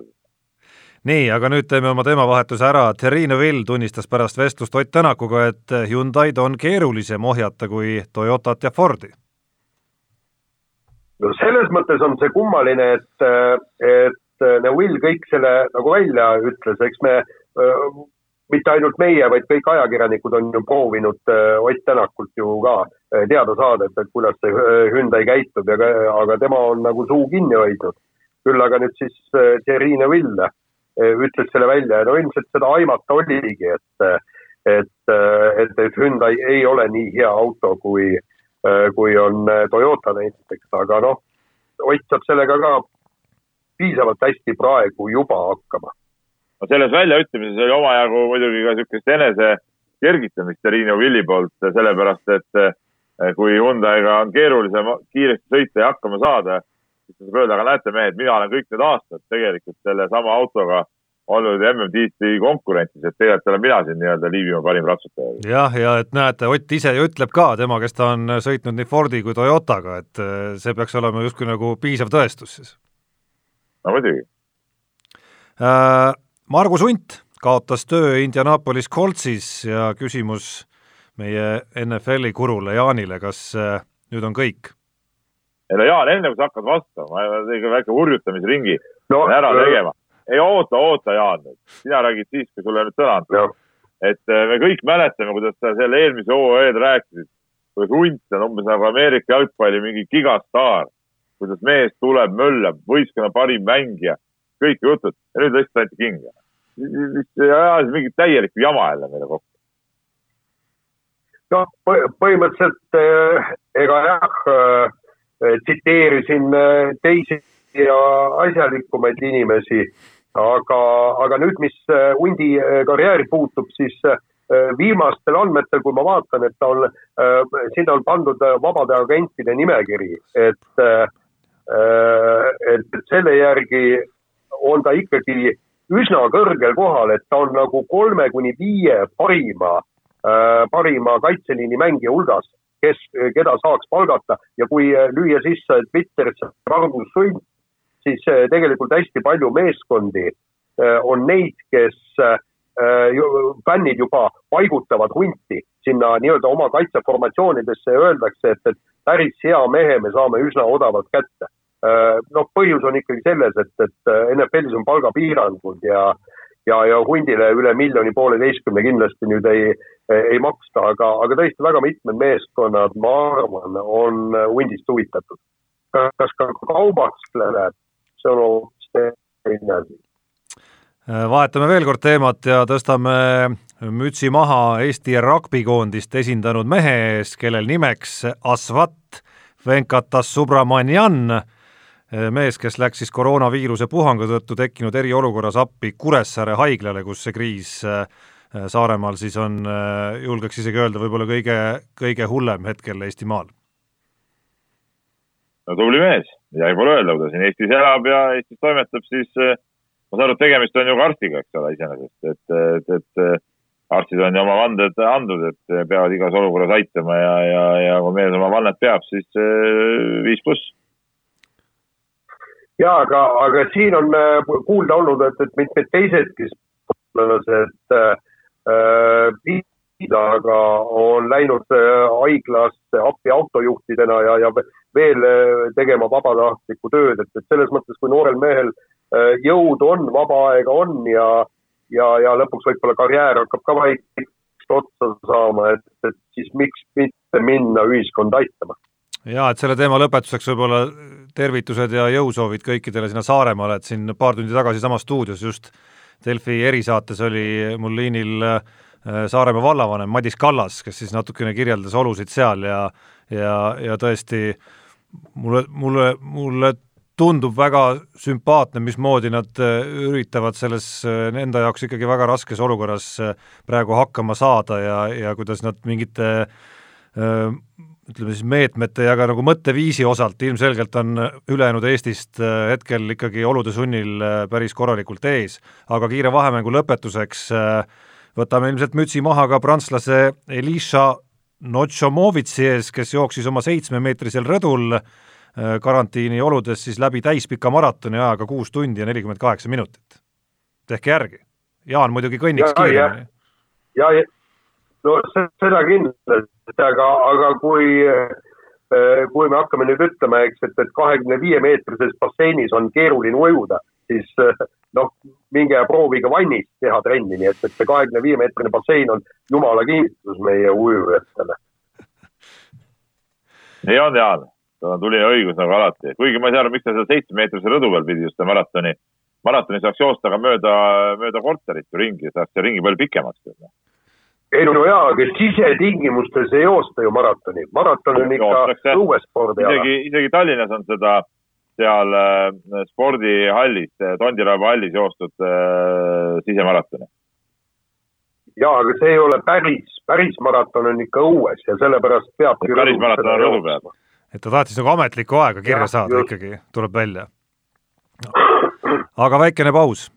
nii, aga nüüd teeme oma teemavahetuse ära, Thierry Neuville tunnistas pärast vestlust Ott Tänakuga, et Hyundai'd on keerulisem ohjata kui Toyotat ja Fordi. no selles mõttes on see kummaline, et, et Neuville kõik selle nagu välja ütles, eks me mitte ainult meie, vaid kõik ajakirjanikud on ju proovinud Ott Tänakult ju ka teada saada, et, et kuidas see Hyundai käitub ja, aga tema on nagu suu kinni hoidnud. küll aga nüüd siis Thierry Neuville Eh, ütles selle välja ja no ilmselt seda aimata oligi, et, et, et, et Hyundai ei ole nii hea auto, kui, kui on Toyota näiteks, aga noh, Ott saab sellega ka piisavalt hästi praegu juba hakkama. no selles väljaütlemises oli omajagu muidugi ka niisugust enese kergitamist Riino Villi poolt, sellepärast et eh, kui Hyundai'ga on keerulisem kiiresti sõita ja hakkama saada, siis ta saab öelda, aga näete, mehed, mina olen kõik need aastad tegelikult sellesama autoga olnud MM-tiitli konkurentsis, et tegelikult olen mina siin nii-öelda Liivimaa parim ratsutaja. jah, ja et näete, Ott ise ju ütleb ka, tema, kes ta on sõitnud nii Fordi kui Toyotaga, et äh, see peaks olema justkui nagu piisav tõestus siis. no muidugi äh,. Margus Unt kaotas töö Indianapolis Coltsis ja küsimus meie NFL-i kurule Jaanile, kas äh, nüüd on kõik? Ei no Jaan, enne kui sa hakkad vastama, ma tegin väike hurjutamisringi no, ära tegema. Ei oota, oota, Jaan, sina räägid siis, kui sulle nüüd sõna antud. et äh, me kõik mäletame, kuidas sa selle eelmise hooaja eel rääkisid, kuidas Hunt on umbes nagu Ameerika jalgpalli mingi gigastaar, kuidas mees tuleb, möllab, võistkonna parim mängija, kõik jutud. Ja nüüd lihtsalt anti kinga. ajas mingit täielikku jama jälle meile kokku. noh, põhimõtteliselt äh, ega jah äh,, tsiteerisin äh, teisi ja asjalikumaid inimesi. Aga, aga nüüd, mis äh, hundi äh, karjääri puutub, siis äh, viimastel andmetel, kui ma vaatan, et ta on, sinna on pandud vabade agentide nimekiri, et, et selle järgi on ta ikkagi üsna kõrgel kohal, et ta on nagu kolme kuni viie parima, parima kaitseliini mängija hulgas, kes, keda saaks palgata ja kui lüüa sisse Twitterisse Margus Sund, siis äh, tegelikult hästi palju meeskondi äh, on neid, kes äh, fännid juba paigutavad hunti sinna nii-öelda oma kaitseformatsioonidesse ja öeldakse, et, et päris hea mehe me saame üsna odavalt kätte. noh, põhjus on ikkagi selles, et, et NFL-is on palgapiirangud ja, ja, ja hundile üle miljoni pooleteistkümne kindlasti nüüd ei, ei maksta, aga, aga tõesti väga mitmed meeskonnad, ma arvan, on hundist huvitatud. kas ka kaubastele läheb, see on hoopis teine asi. vahetame veel kord teemat ja tõstame mütsi maha Eesti ragbikoondist esindanud mehe ees, kellel nimeks Asvat Venkatas Subramanian, mees, kes läks siis koroonaviiruse puhangu tõttu tekkinud eriolukorras appi Kuressaare haiglale, kus see kriis Saaremaal siis on, julgeks isegi öelda, võib-olla kõige, kõige hullem hetkel Eestimaal. no tubli mees, midagi pole öelda, kui ta siin Eestis elab ja Eestis toimetab, siis ma saan aru, et tegemist on ju ka arstiga, eks ole, iseenesest, et, et, et arstid on ju oma vanded andnud, et peavad igas olukorras aitama ja, ja, ja kui mees oma vannet peab, siis äh, viis pluss. ja aga, aga siin on äh, kuulda olnud, et, et mitmed teisedki sportlased äh, aga on läinud haiglasse appi autojuhtidena ja, ja veel tegema vabatahtlikku tööd, et, et selles mõttes, kui noorel mehel jõudu on, vaba aega on ja ja, ja lõpuks võib-olla karjäär hakkab ka vaikselt otsa saama, et, et siis miks mitte minna ühiskonda aitama. jaa, et selle teema lõpetuseks võib-olla tervitused ja jõusoovid kõikidele sinna Saaremaale, et siin paar tundi tagasi samas stuudios just Delfi erisaates oli mul liinil äh, Saaremaa vallavanem Madis Kallas, kes siis natukene kirjeldas olusid seal ja ja, ja tõesti mulle, mulle, mulle tundub väga sümpaatne, mismoodi nad äh, üritavad selles äh, enda jaoks ikkagi väga raskes olukorras praegu hakkama saada ja, ja kuidas nad mingite ütleme siis meetmete ja ka nagu mõtteviisi osalt ilmselgelt on ülejäänud Eestist hetkel ikkagi olude sunnil päris korralikult ees. aga kiire vahemängu lõpetuseks võtame ilmselt mütsi maha ka prantslase Elisha Notšomovitsi ees, kes jooksis oma seitsmemeetrisel rõdul äh, Äh, karantiini oludes siis läbi täispika maratoni ajaga kuus tundi ja nelikümmend kaheksa minutit. tehke järgi. Jaan muidugi kõnniks kiiremini. ja, ja, no seda kindlasti, aga, aga kui, äh, kui me hakkame nüüd ütlema, eks, et, et kahekümne viie meetrises basseinis on keeruline ujuda, siis äh, noh, minge proovige vannis teha trenni, nii et, et see kahekümne viie meetrine bassein on jumala kingitus meie ujujatele. nii on, Jaan tal tuli ja õigus nagu alati, kuigi ma ei saa aru, miks ta seal seitsmemeetrise rõdu peal pidi just maratoni, maratoni saaks joosta ka mööda, mööda korterit ju ringi, saaks ringi palju pikemaks ei no jaa, aga sisetingimustes ei joosta ju maratoni, maraton on ikka õuespordiala. isegi, isegi Tallinnas on seda seal äh, spordihallis, Tondiraba hallis joostud äh, sisemaratoni. jaa, aga see ei ole päris, päris maraton on ikka õues ja sellepärast peabki päris maraton on rõdu peal et ta tahtis nagu ametlikku aega kirja ja, saada just. ikkagi, tuleb välja. aga väikene paus.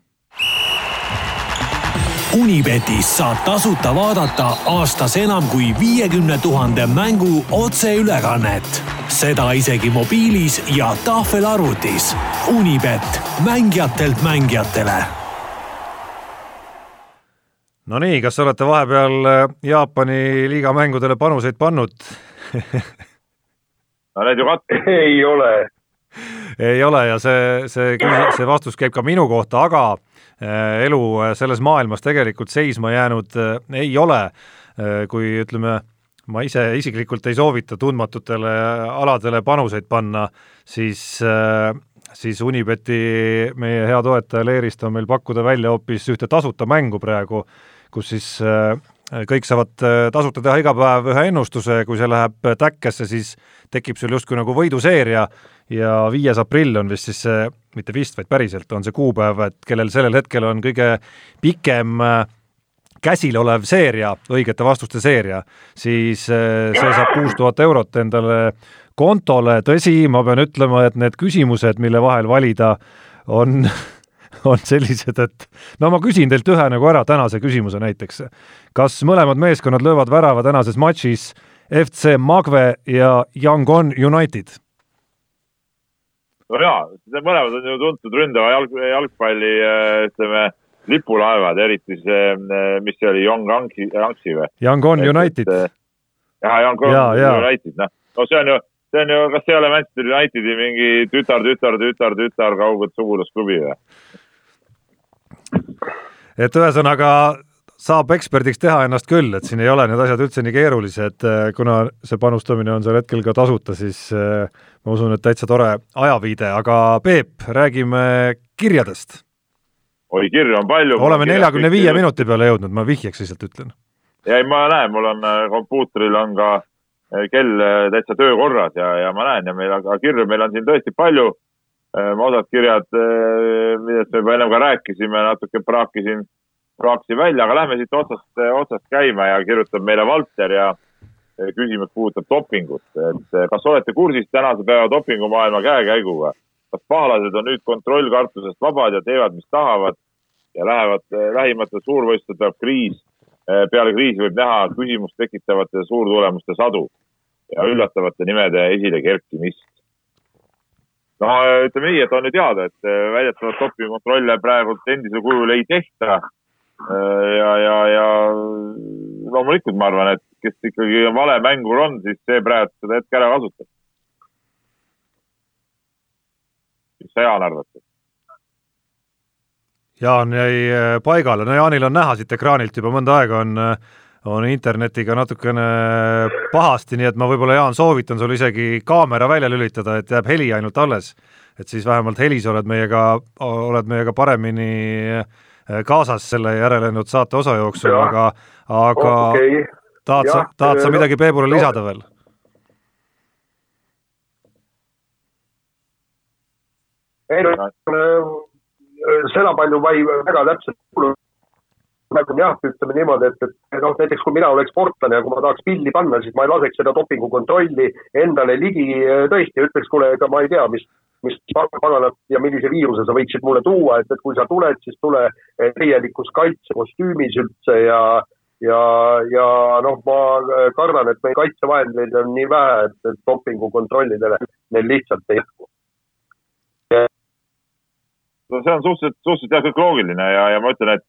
Unibetis saab tasuta vaadata aastas enam kui viiekümne tuhande mängu otseülekannet. seda isegi mobiilis ja tahvelarvutis. Unibet, mängijatelt mängijatele Nonii, kas olete vahepeal Jaapani liiga mängudele panuseid pannud no need ju kat-. ei ole. ei ole ja see, see, see vastus käib ka minu kohta, aga elu eh, selles maailmas tegelikult seisma jäänud eh, ei ole. kui ütleme, ma ise isiklikult ei soovita tundmatutele aladele panuseid panna, siis siis Unibeti meie hea toetaja Leerist on meil pakkuda välja hoopis ühte tasuta mängu praegu, kus siis kõik saavad tasuta teha iga päev ühe ennustuse, kui see läheb täkkesse, siis tekib sul justkui nagu võiduseeria ja viies aprill on vist siis see, mitte vist, vaid päriselt on see kuupäev, et kellel sellel hetkel on kõige pikem äh, käsil olev seeria, õigete vastuste seeria, siis äh, see saab kuus tuhat eurot endale kontole, tõsi, ma pean ütlema, et need küsimused, mille vahel valida, on on sellised, et no ma küsin teilt ühe nagu ära tänase küsimuse näiteks. kas mõlemad meeskonnad löövad värava tänases matšis FC Magve ja Yangon United. No jaa, mõlemad on ju tuntud ründava jalg, jalgpalli ütleme lipulaevad, eriti see, mis see oli, Young Yangtze või? Yangon United. jah, Yangon ja, ja. United, noh, no see on ju, see on ju, kas see ei ole Manchester Unitedi mingi tütar, tütar, tütar, tütar, kauged sugulasklubi või? et ühesõnaga saab eksperdiks teha ennast küll, et siin ei ole need asjad üldse nii keerulised, kuna see panustamine on sel hetkel ka tasuta, siis ma usun, et täitsa tore ajaviide, aga Peep, räägime kirjadest. oi, kirju on palju. oleme neljakümne viie minuti peale jõudnud, ma vihjeks lihtsalt ütlen. ja ei, ma näen, mul on kompuutril on ka kell täitsa töökorras ja, ja ma näen ja meil, aga kirju meil on siin tõesti palju Äh, osad kirjad, äh, millest me juba ennem ka rääkisime, natuke praakisin, praakisin välja, aga lähme siit otsast, otsast käima ja kirjutab meile Valter ja küsimus puudutab dopingut, et kas olete kursis tänase päeva dopingumaailma käekäiguga? kas pahalased on nüüd kontrollkartusest vabad ja teevad, mis tahavad ja lähevad lähimatel suurvõistlustel tuleb kriis. peale kriisi võib näha küsimust tekitavate suurtulemuste sadu ja üllatavate nimede esile kerkimist no ütleme nii, et on ju teada, et väidetavalt dopingukontrolle praegu endisel kujul ei tehta. Äh, ja, ja, ja loomulikult ma arvan, et kes ikkagi vale mängur on, siis see praegu seda hetke ära kasutab. mis sa, Jaan, arvad? Jaan jäi äh, paigale, no Jaanil on näha siit ekraanilt juba mõnda aega on äh, on internetiga natukene pahasti, nii et ma võib-olla, Jaan, soovitan sul isegi kaamera välja lülitada, et jääb heli ainult alles. et siis vähemalt helis oled meiega, oled meiega paremini eh, kaasas selle järelejäänud saate osa jooksul, aga, aga okay. tahad sa, tahad sa midagi Peebule lisada veel? ei no seda palju ma ei väga täpselt kuulnud praegu jah, ütleme niimoodi, et, et noh, näiteks kui mina oleks sportlane ja kui ma tahaks pilli panna, siis ma ei laseks seda dopingukontrolli endale ligi tõesti, ütleks, kuule, ega ma ei tea, mis, mis paganat ja millise viiruse sa võiksid mulle tuua, et, et kui sa tuled, siis tule täielikus kaitsekostüümis üldse ja ja, ja noh, ma kardan, et meil kaitsevahendeid on nii vähe, et, et dopingukontrollidele neil lihtsalt ei jätku. no see on suhteliselt, suhteliselt jah, kõik loogiline ja, ja ma ütlen, et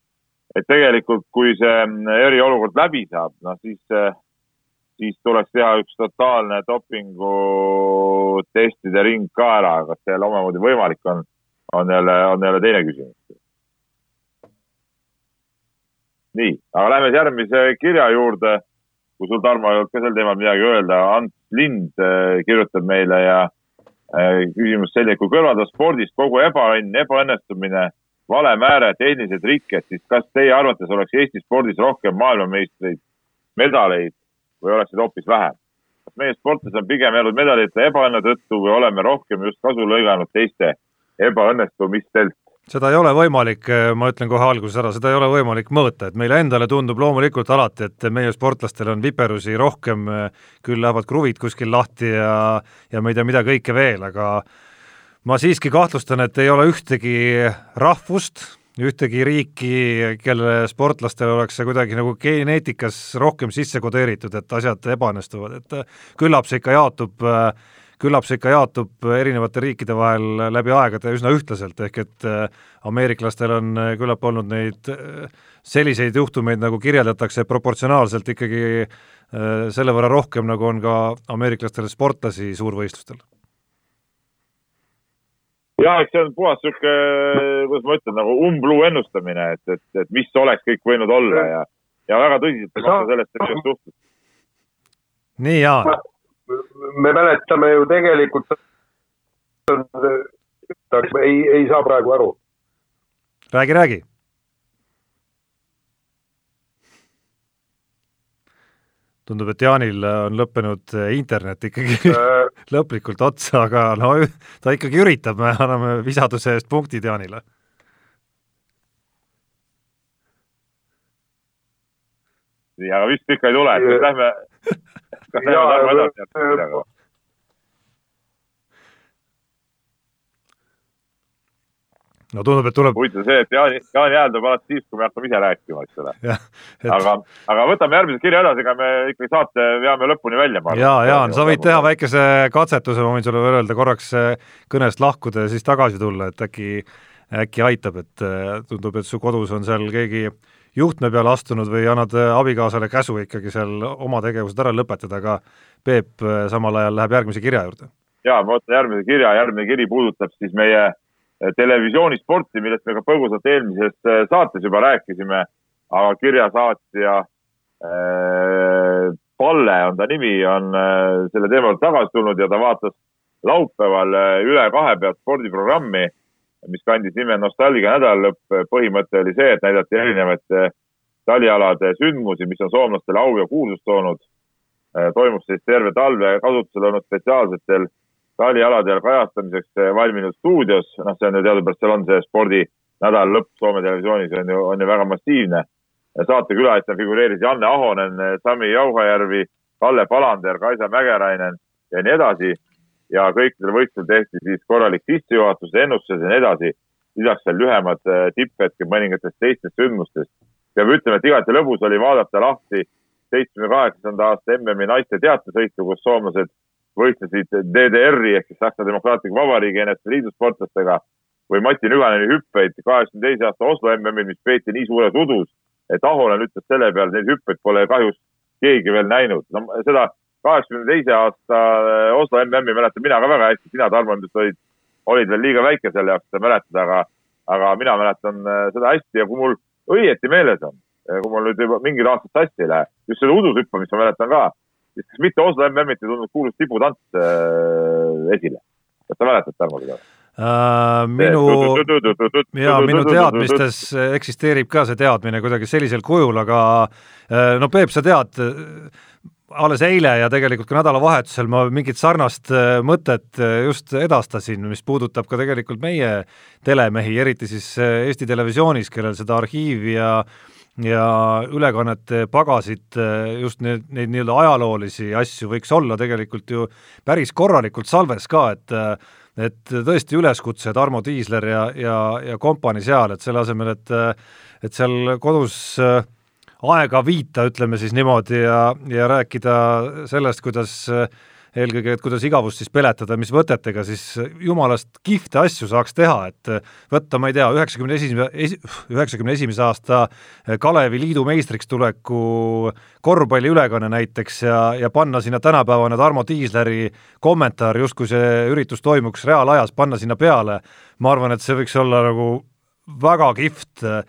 et tegelikult, kui see mm, eriolukord läbi saab, noh siis, eh, siis tuleks teha üks totaalne dopingutestide ring ka ära, kas see jälle omamoodi võimalik on, on jälle, on jälle teine küsimus. nii, aga lähme järgmise kirja juurde. kui sul, Tarmo, ei olnud ka sel teemal midagi öelda, Ants Lind eh, kirjutab meile ja eh, küsimus selline, kui kõrvaldada spordist kogu ebaõnn, ebaõnnestumine vale määre, tehnilised rikked, siis kas teie arvates oleks Eesti spordis rohkem maailmameistreid, medaleid või oleks neid hoopis vähem? kas meie sportlased on pigem jäänud medalite ebaõnne tõttu või oleme rohkem just kasu lõiganud teiste ebaõnnestumistelt? seda ei ole võimalik, ma ütlen kohe alguses ära, seda ei ole võimalik mõõta, et meile endale tundub loomulikult alati, et meie sportlastel on viperusi rohkem, küll lähevad kruvid kuskil lahti ja, ja ma ei tea, mida kõike veel, aga ma siiski kahtlustan, et ei ole ühtegi rahvust, ühtegi riiki, kelle sportlastel oleks see kuidagi nagu geneetikas rohkem sisse kodeeritud, et asjad ebaõnnestuvad, et küllap see ikka jaotub küllap see ikka jaotub erinevate riikide vahel läbi aegade üsna ühtlaselt, ehk et ameeriklastel on küllap olnud neid selliseid juhtumeid, nagu kirjeldatakse, proportsionaalselt ikkagi selle võrra rohkem, nagu on ka ameeriklastel sportlasi suurvõistlustel ja eks see on puhas sihuke, kuidas ma ütlen, nagu umbluu ennustamine, et, et, et mis oleks kõik võinud olla ja, ja väga tõsiselt ei maksa sellest asjast suhtuda. nii, Jaan. me mäletame ju tegelikult, ei, ei saa praegu aru. räägi, räägi tundub, et Jaanil on lõppenud internet ikkagi äh. lõplikult otsa, aga no ta ikkagi üritab, me anname visaduse eest punktid Jaanile. nii, aga vist ikka ei tule, et lähme, lähme edasi? No tundub, et tuleb. huvitav see, et Jaani, Jaani hääl tuleb alati siis, kui me hakkame ise rääkima, eks ole. Et... aga, aga võtame järgmise kirja edasi, ega me ikkagi saate veame lõpuni välja. ja, Jaan, sa võid teha väikese katsetuse, ma võin sulle veel öelda, korraks kõnest lahkuda ja siis tagasi tulla, et äkki, äkki aitab, et äh, tundub, et su kodus on seal keegi juhtme peale astunud või annad abikaasale käsu ikkagi seal oma tegevused ära lõpetada, aga Peep samal ajal läheb järgmise kirja juurde. ja ma võtan järgmise kirja, järgmine kiri puudutab siis meie televisioonisporti, millest me ka põgusalt eelmises äh, saates juba rääkisime. aga kirjasaatja äh, Palle on ta nimi, on äh, selle teema juurde tagasi tulnud ja ta vaatas laupäeval Üle kahe pealt spordiprogrammi, mis kandis nime Nostalgia nädalalõpp. põhimõte oli see, et näidati erinevate talialade sündmusi, mis on soomlastele au ja kuulsust toonud. Toimus siis terve talve kasutusel olnud spetsiaalsetel talialadel kajastamiseks valminud stuudios, noh, see on ju teadupärast, seal on see spordinädal lõpp Soome televisioonis on ju, on ju väga massiivne. saatekülalistel figureeris Janne Ahonen, Sami Jauhajärvi, Kalle Palander, Kaisa Mägerainen ja nii edasi. ja kõikidel võistlustel tehti siis korralik sissejuhatus, ennustused ja nii edasi. lisaks veel lühemad äh, tipphetked mõningatest teistest sündmustest. peab ütlema, et igati lõbus oli vaadata lahti seitsmekümne kaheksanda aasta MM-i naiste teatesõitu, kus soomlased võistlesid DDR-i ehk siis Saksa Demokraatliku Vabariigi NSV Liidu sportlastega või Mati Nüganeni hüppeid kaheksakümne teise aasta Oslo MM-il, mis peeti nii suures udus, et Ahonen ütles selle peale, neid hüppeid pole kahjuks keegi veel näinud. no seda kaheksakümne teise aasta äh, Oslo MM-i mäletan mina ka väga hästi, sina, Tarmo, ilmselt olid, olid veel liiga väike selle jaoks seda mäletada, aga, aga mina mäletan äh, seda hästi ja kui mul õieti meeles on, kui mul nüüd juba mingid aastad sassi ei lähe, just seda udushüppamist ma mäletan ka siis kas mitte Oslo MM-it ei tulnud kuulus tibutants äh, esile? kas sa mäletad, Tarmo, seda? Uh, minu, ja minu teadmistes eksisteerib ka see teadmine kuidagi sellisel kujul, aga uh, no Peep, sa tead, alles eile ja tegelikult ka nädalavahetusel ma mingit sarnast mõtet just edastasin, mis puudutab ka tegelikult meie telemehi, eriti siis Eesti Televisioonis, kellel seda arhiivi ja ja ülekannete pagasid, just need, neid nii-öelda ajaloolisi asju võiks olla tegelikult ju päris korralikult salves ka, et et tõesti üleskutse Tarmo Tiisler ja, ja, ja kompanii seal, et selle asemel, et et seal kodus aega viita, ütleme siis niimoodi, ja, ja rääkida sellest, kuidas äh, eelkõige, et kuidas igavust siis peletada, mis võtetega siis jumalast kihvte asju saaks teha, et võtta, ma ei tea, üheksakümne esimese, üheksakümne esimese aasta Kalevi liidu meistriks tuleku korvpalliülekanne näiteks ja, ja panna sinna tänapäevane Tarmo Tiisleri kommentaar, justkui see üritus toimuks reaalajas, panna sinna peale, ma arvan, et see võiks olla nagu väga kihvt Äh,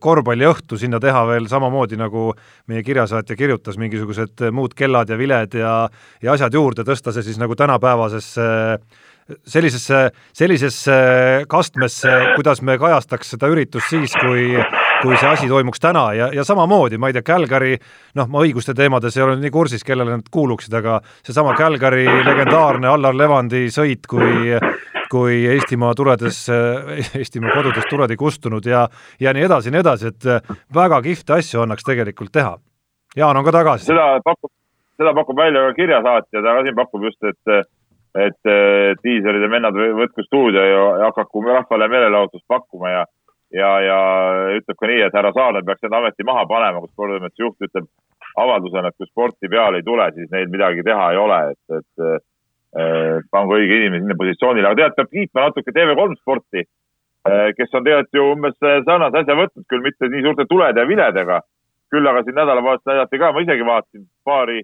korvpalliõhtu sinna teha veel samamoodi, nagu meie kirjasaatja kirjutas, mingisugused muud kellad ja viled ja ja asjad juurde, tõsta see siis nagu tänapäevasesse sellisesse, sellisesse kastmesse, kuidas me kajastaks seda üritust siis, kui kui see asi toimuks täna ja, ja samamoodi, ma ei tea, Calgary, noh, ma õiguste teemades ei ole nii kursis, kellele nad kuuluksid, aga seesama Calgary legendaarne Allar Levandi sõit, kui kui Eestimaa tuledes, Eestimaa kodudest tuled ei kustunud ja ja nii edasi ja nii edasi, et väga kihvte asju annaks tegelikult teha. Jaan on ka tagasi. seda pakub, seda pakub välja ka kirjasaatja, ta siin pakub just, et et diiselid ja vennad võtku stuudio ja hakaku rahvale meelelahutust pakkuma ja ja, ja ütleb ka nii, et härra Saarel peaks need ameti maha panema, kus spordiameti juht ütleb avaldusena, et kui sporti peale ei tule, siis neil midagi teha ei ole, et, et Äh, pangu õige inimene sinna positsioonile, aga tead, peab kiitma natuke TV3 sporti, äh, kes on tegelikult ju umbes sarnase asja võtnud, küll mitte nii suurte tulede ja viledega. küll aga siin nädalavahetusel näidati ka, ma isegi vaatasin paari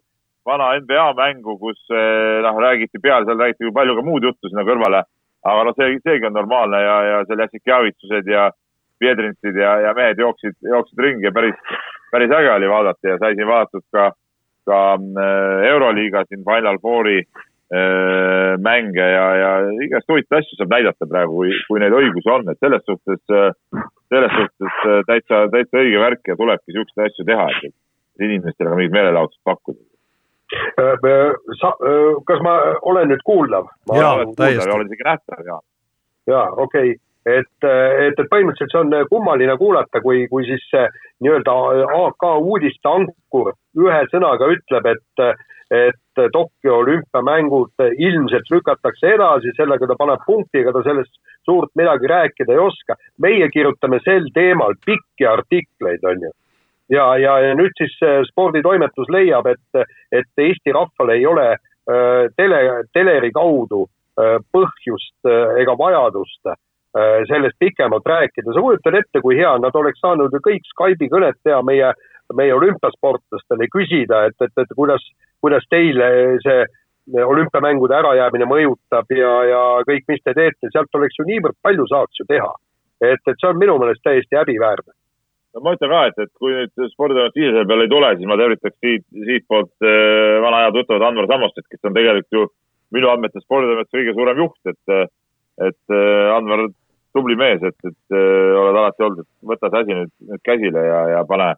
vana NBA mängu, kus äh, noh, räägiti peale, seal räägiti ju palju ka muud juttu sinna kõrvale. aga noh, see, seegi on normaalne ja, ja seal Jassikjavitsused ja Piedrinsid ja, ja mehed jooksid, jooksid ringi ja päris, päris äge oli vaadata ja sai siin vaadatud ka, ka Euroliiga siin Final Fouri Äh, mänge ja, ja igast huvitavaid asju saab näidata praegu, kui, kui neid õigusi on, et selles suhtes, selles suhtes täitsa, täitsa õige värk ja tulebki niisuguseid asju teha, et inimestele ka mingit meelelahutust pakkuda. Sa, kas ma olen nüüd kuuldav? jaa, täiesti. olen isegi nähtav, jaa. jaa, okei okay et, et, et põhimõtteliselt see on kummaline kuulata, kui, kui siis nii-öelda AK uudiste ankur ühe sõnaga ütleb, et, et Tokyo olümpiamängud ilmselt lükatakse edasi, sellega ta paneb punkti, ega ta sellest suurt midagi rääkida ei oska. meie kirjutame sel teemal pikki artikleid, on ju. Ja, ja, ja nüüd siis äh, sporditoimetus leiab, et, et Eesti rahval ei ole äh, tele, teleri kaudu äh, põhjust ega vajadust sellest pikemalt rääkida. sa kujutad ette, kui hea, nad oleks saanud ju kõik Skype'i kõnet teha meie meie olümpiasportlastele küsida, et, et, et kuidas, kuidas teile see olümpiamängude ärajäämine mõjutab ja, ja kõik, mis te teete, sealt oleks ju niivõrd palju saaks ju teha. et, et see on minu meelest täiesti häbiväärne. No ma ütlen ka, et, et kui nüüd sporditoimet ise peale ei tule, siis ma tervitaks siit, siitpoolt äh, vana hea tuttavat Anvar Sammostit, kes on tegelikult ju minu andmetel sporditoimete kõige suurem juht, et, et äh, Anvar, tubli mees, et, et äh, oled alati olnud, et võta see asi nüüd, nüüd käsile ja, ja pane,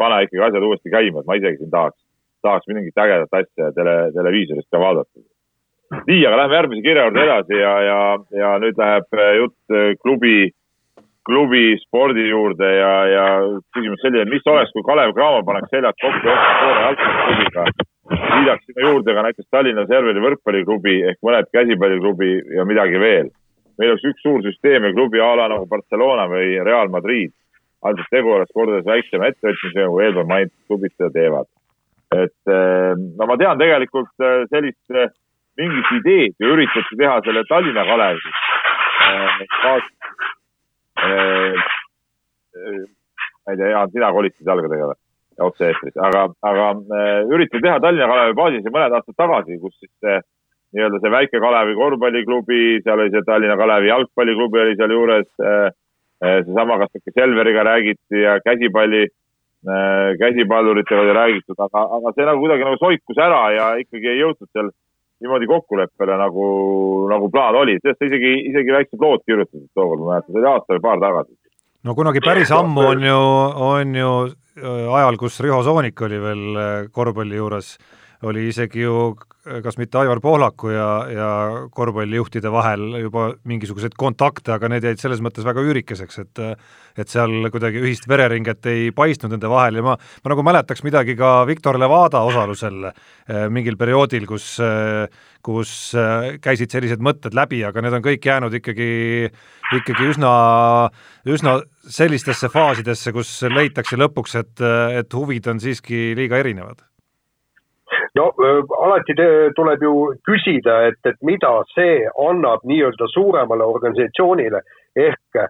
pane ikkagi asjad uuesti käima, et ma isegi siin tahaks, tahaks mingit ägedat asja tele, televiisorist ka vaadata. nii, aga lähme järgmise kirja juurde edasi ja, ja, ja nüüd läheb jutt klubi klubi spordi juurde ja, ja küsimus selline, mis oleks, kui Kalev Cramo paneks seljad kokku Toore jalgpalliklubiga, liidaks sinna juurde ka näiteks Tallinna Serveri võrkpalliklubi ehk mõned käsipalliklubi ja midagi veel. meil oleks üks suur süsteem ja klubi a la nagu Barcelona või Real Madrid. ainult tegu oleks kordades väiksema ettevõtmisega, kui eelpool mainitud klubid seda teevad. et eh, no ma tean tegelikult eh, sellist eh, mingit ideed ju üritati teha selle Tallinna Kalevi äh, ma ei tea, Jaan, sina kolistasid jalgadega või? otse-eetris, aga, aga äh, üritati teha Tallinna Kalevi baasis mõned aastad tagasi, kus siis see nii-öelda see väike Kalevi korvpalliklubi, seal oli see Tallinna Kalevi jalgpalliklubi oli sealjuures, seesama, kas ikka Selveriga räägiti ja käsipalli, käsipalluritega oli räägitud, aga, aga see nagu kuidagi nagu soikus ära ja ikkagi ei jõutud seal niimoodi kokkuleppele, nagu, nagu plaan oli, sellest isegi, isegi väiksed lood kirjutasid tookord, ma mäletan, see oli aasta või paar tagasi. no kunagi päris ammu on ju, on ju äh, ajal, kus Riho Soonik oli veel äh, korvpalli juures, oli isegi ju kas mitte Aivar Pohlaku ja, ja korvpallijuhtide vahel juba mingisuguseid kontakte, aga need jäid selles mõttes väga üürikeseks, et et seal kuidagi ühist vereringet ei paistnud nende vahel ja ma, ma nagu mäletaks midagi ka Viktor Levada osalusel eh, mingil perioodil, kus kus eh, käisid sellised mõtted läbi, aga need on kõik jäänud ikkagi, ikkagi üsna, üsna sellistesse faasidesse, kus leitakse lõpuks, et, et huvid on siiski liiga erinevad no alati tuleb ju küsida, et, et mida see annab nii-öelda suuremale organisatsioonile. Ehk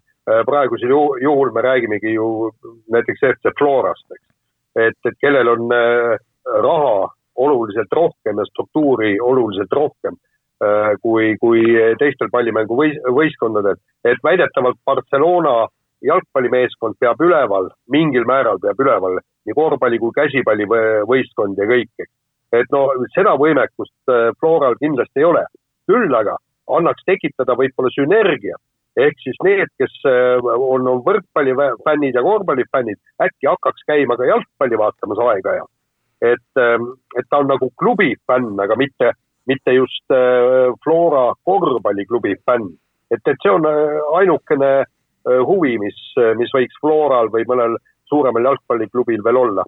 praegusel juhul me räägimegi ju näiteks FC Florast, eks. et, et kellel on raha oluliselt rohkem ja struktuuri oluliselt rohkem kui, kui teistel pallimängu võis, võistkondadel, et väidetavalt Barcelona jalgpallimeeskond peab üleval, mingil määral peab üleval nii korvpalli kui käsipalli võistkond ja kõik, eks et no seda võimekust äh, Floral kindlasti ei ole. küll aga annaks tekitada võib-olla sünergia ehk siis need, kes äh, on, on võrkpallifännid ja korvpallifännid, äkki hakkaks käima ka jalgpalli vaatamas aeg-ajalt. et, ähm, et ta on nagu klubi fänn, aga mitte, mitte just äh, Flora korvpalliklubi fänn. et, et see on ainukene huvi, mis, mis võiks Floral või mõnel suuremal jalgpalliklubil veel olla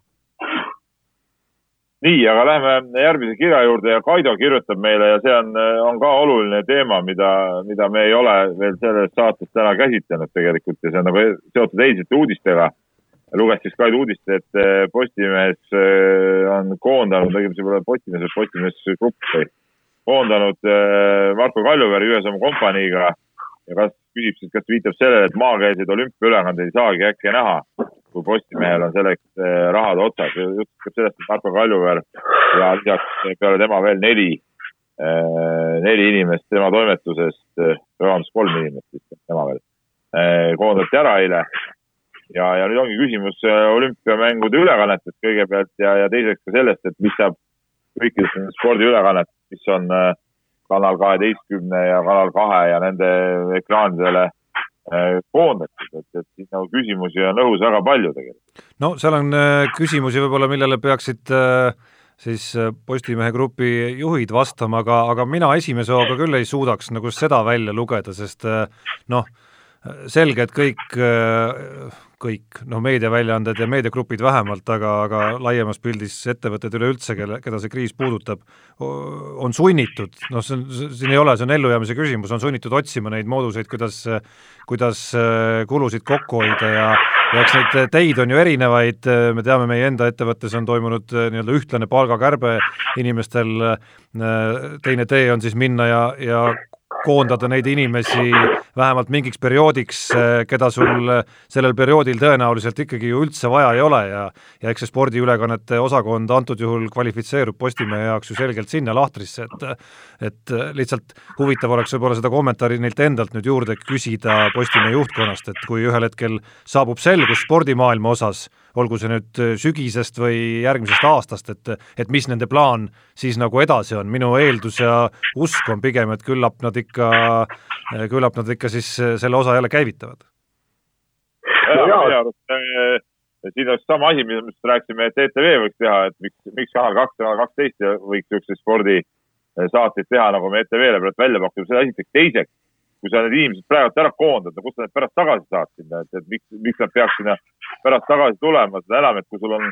nii, aga lähme järgmise kirja juurde ja Kaido kirjutab meile ja see on, on ka oluline teema, mida, mida me ei ole veel selles saates täna käsitlenud tegelikult ja see on nagu seotud eilsete uudistega. luges siis Kaido uudist, et eh, Postimees eh, on koondanud, õigemini see pole Postimees, vaid Postimees Grupp koondanud eh, Marko Kaljuveeri ühes oma kompaniiga ja kas, küsib siis, kas viitab sellele, et maakeelseid olümpiaülekandeid ei saagi äkki näha kui Postimehel on selleks eh, rahad otsas. jutt käib sellest, et Marko Kaljuveer ja lisaks peale tema veel neli, eh, neli inimest tema toimetusest, eh, vabandust, kolm inimest vist, tema veel, koondati ära eile. ja, ja nüüd ongi küsimus olümpiamängude ülekannetest kõigepealt ja, ja teiseks ka sellest, et mis saab kõikidest nendest spordiülekannetest, mis on Kanal kaheteistkümne ja Kanal kahe ja nende ekraanidele koondatud, et, et siin nagu küsimusi on õhus väga palju tegelikult. no seal on äh, küsimusi võib-olla, millele peaksid äh, siis Postimehe grupi juhid vastama, aga, aga mina esimese hooga küll ei suudaks nagu seda välja lugeda, sest noh, selge, et kõik kõik, noh, meediaväljaanded ja meediagrupid vähemalt, aga, aga laiemas pildis ettevõtted üleüldse, kelle, keda see kriis puudutab, on sunnitud, noh, see on, siin ei ole, see on ellujäämise küsimus, on sunnitud otsima neid mooduseid, kuidas, kuidas äh, kulusid kokku hoida ja ja eks neid teid on ju erinevaid, me teame, meie enda ettevõttes on toimunud äh, nii-öelda ühtlane palgakärbe inimestel, äh, teine tee on siis minna ja, ja koondada neid inimesi vähemalt mingiks perioodiks, keda sul sellel perioodil tõenäoliselt ikkagi ju üldse vaja ei ole ja ja eks see spordiülekannete osakond antud juhul kvalifitseerub Postimehe jaoks ju selgelt sinna lahtrisse, et et lihtsalt huvitav oleks võib-olla seda kommentaari neilt endalt nüüd juurde küsida Postimehe juhtkonnast, et kui ühel hetkel saabub selgus spordimaailma osas, olgu see nüüd sügisest või järgmisest aastast, et et mis nende plaan siis nagu edasi on, minu eeldus ja usk on pigem, et küllap nad ikka, küllap nad ikka siis selle osa jälle käivitavad. minu arust äh, siin oleks sama asi, millest rääkisime, et ETV võiks teha, et miks, miks Kanal kaks, Kanal kaksteist võiks niisuguseid spordisaateid teha, nagu me ETV-le praegu välja pakume, seda esiteks. teiseks, kui sa need inimesed praegu ära koondad, no kust sa need pärast tagasi saad sinna, et, et miks, miks nad peaks sinna pärast tagasi tulema, seda enam, et kui sul on,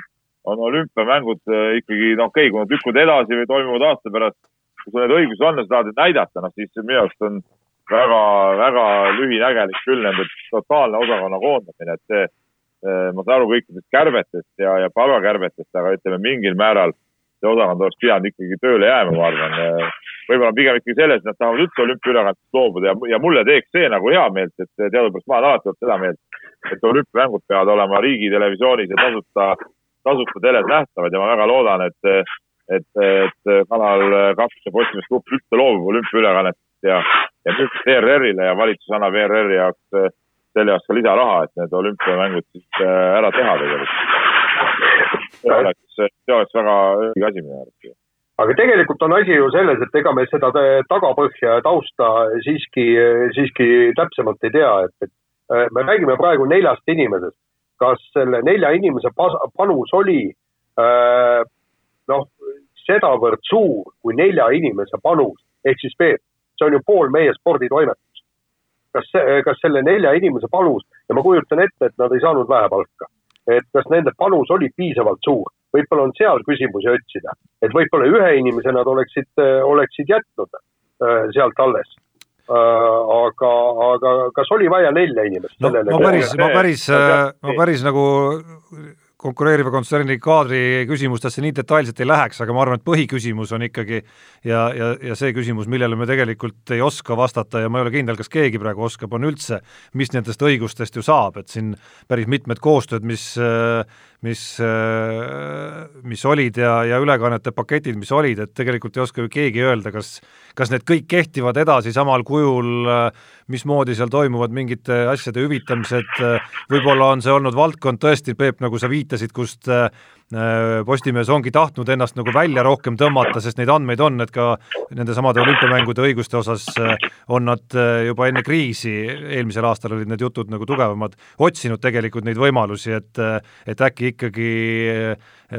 on olümpiamängud äh, ikkagi noh, okei okay,, kui nad lükkuvad edasi või toimuvad aasta pärast, kui sul need õigused on ja sa tahad neid näidata, noh siis minu arust on väga, väga lühinägelik küll nende totaalne osakonna koondamine, et see, äh, ma saan aru kõikidest kärbetest ja, ja palgakärbetest, aga ütleme mingil määral see osakond oleks pidanud ikkagi tööle jääma, ma arvan. Võib-olla pigem ikkagi selles, et nad tahavad üldse olümpiaülekandest loobuda ja, ja mulle teeks see nagu hea meelt, et teadupärast ma olen alati olnud seda meelt, et olümpiamängud peavad olema riigitelevisioonis ja tasuta, tasuta teles nähtavad ja ma väga loodan, et, et, et Kanal kaks ja Postimees Grupp üldse loobub olümpiaülekannetest ja, ja nüüd ERR-ile ja valitsus annab ERR-i jaoks selle jaoks ka lisaraha, et need olümpiamängud siis äh, ära teha tegelikult. see oleks, see oleks väga õige asi minu arvates aga tegelikult on asi ju selles, et ega me seda tagapõhja ja tausta siiski, siiski täpsemalt ei tea, et, et äh, me räägime praegu neljast inimesest. kas selle nelja inimese panus oli noh, sedavõrd suur kui nelja inimese panus, ehk siis Peep, see on ju pool meie sporditoimetus. kas, kas selle nelja inimese panus ja ma kujutan ette, et nad ei saanud vähe palka, et kas nende panus oli piisavalt suur võib-olla on seal küsimusi otsida, et võib-olla ühe inimese nad oleksid, oleksid jätnud äh, sealt alles äh, aga, aga kas oli vaja nelja inimest no,? ma päris, ma päris, ma päris nagu konkureeriva kontserni kaadri küsimustesse nii detailselt ei läheks, aga ma arvan, et põhiküsimus on ikkagi ja, ja, ja see küsimus, millele me tegelikult ei oska vastata ja ma ei ole kindel, kas keegi praegu oskab, on üldse, mis nendest õigustest ju saab, et siin päris mitmed koostööd, mis mis, mis olid ja, ja ülekannete paketid, mis olid, et tegelikult ei oska ju keegi öelda, kas kas need kõik kehtivad edasi samal kujul, mismoodi seal toimuvad mingite asjade hüvitamised, võib-olla on see olnud valdkond tõesti, Peep, nagu sa viitasid, kust Äh, Postimees ongi tahtnud ennast nagu välja rohkem tõmmata, sest neid andmeid on, et ka nendesamade olümpiamängude õiguste osas äh, on nad äh, juba enne kriisi, eelmisel aastal olid need jutud nagu tugevamad, otsinud tegelikult neid võimalusi, et et äkki ikkagi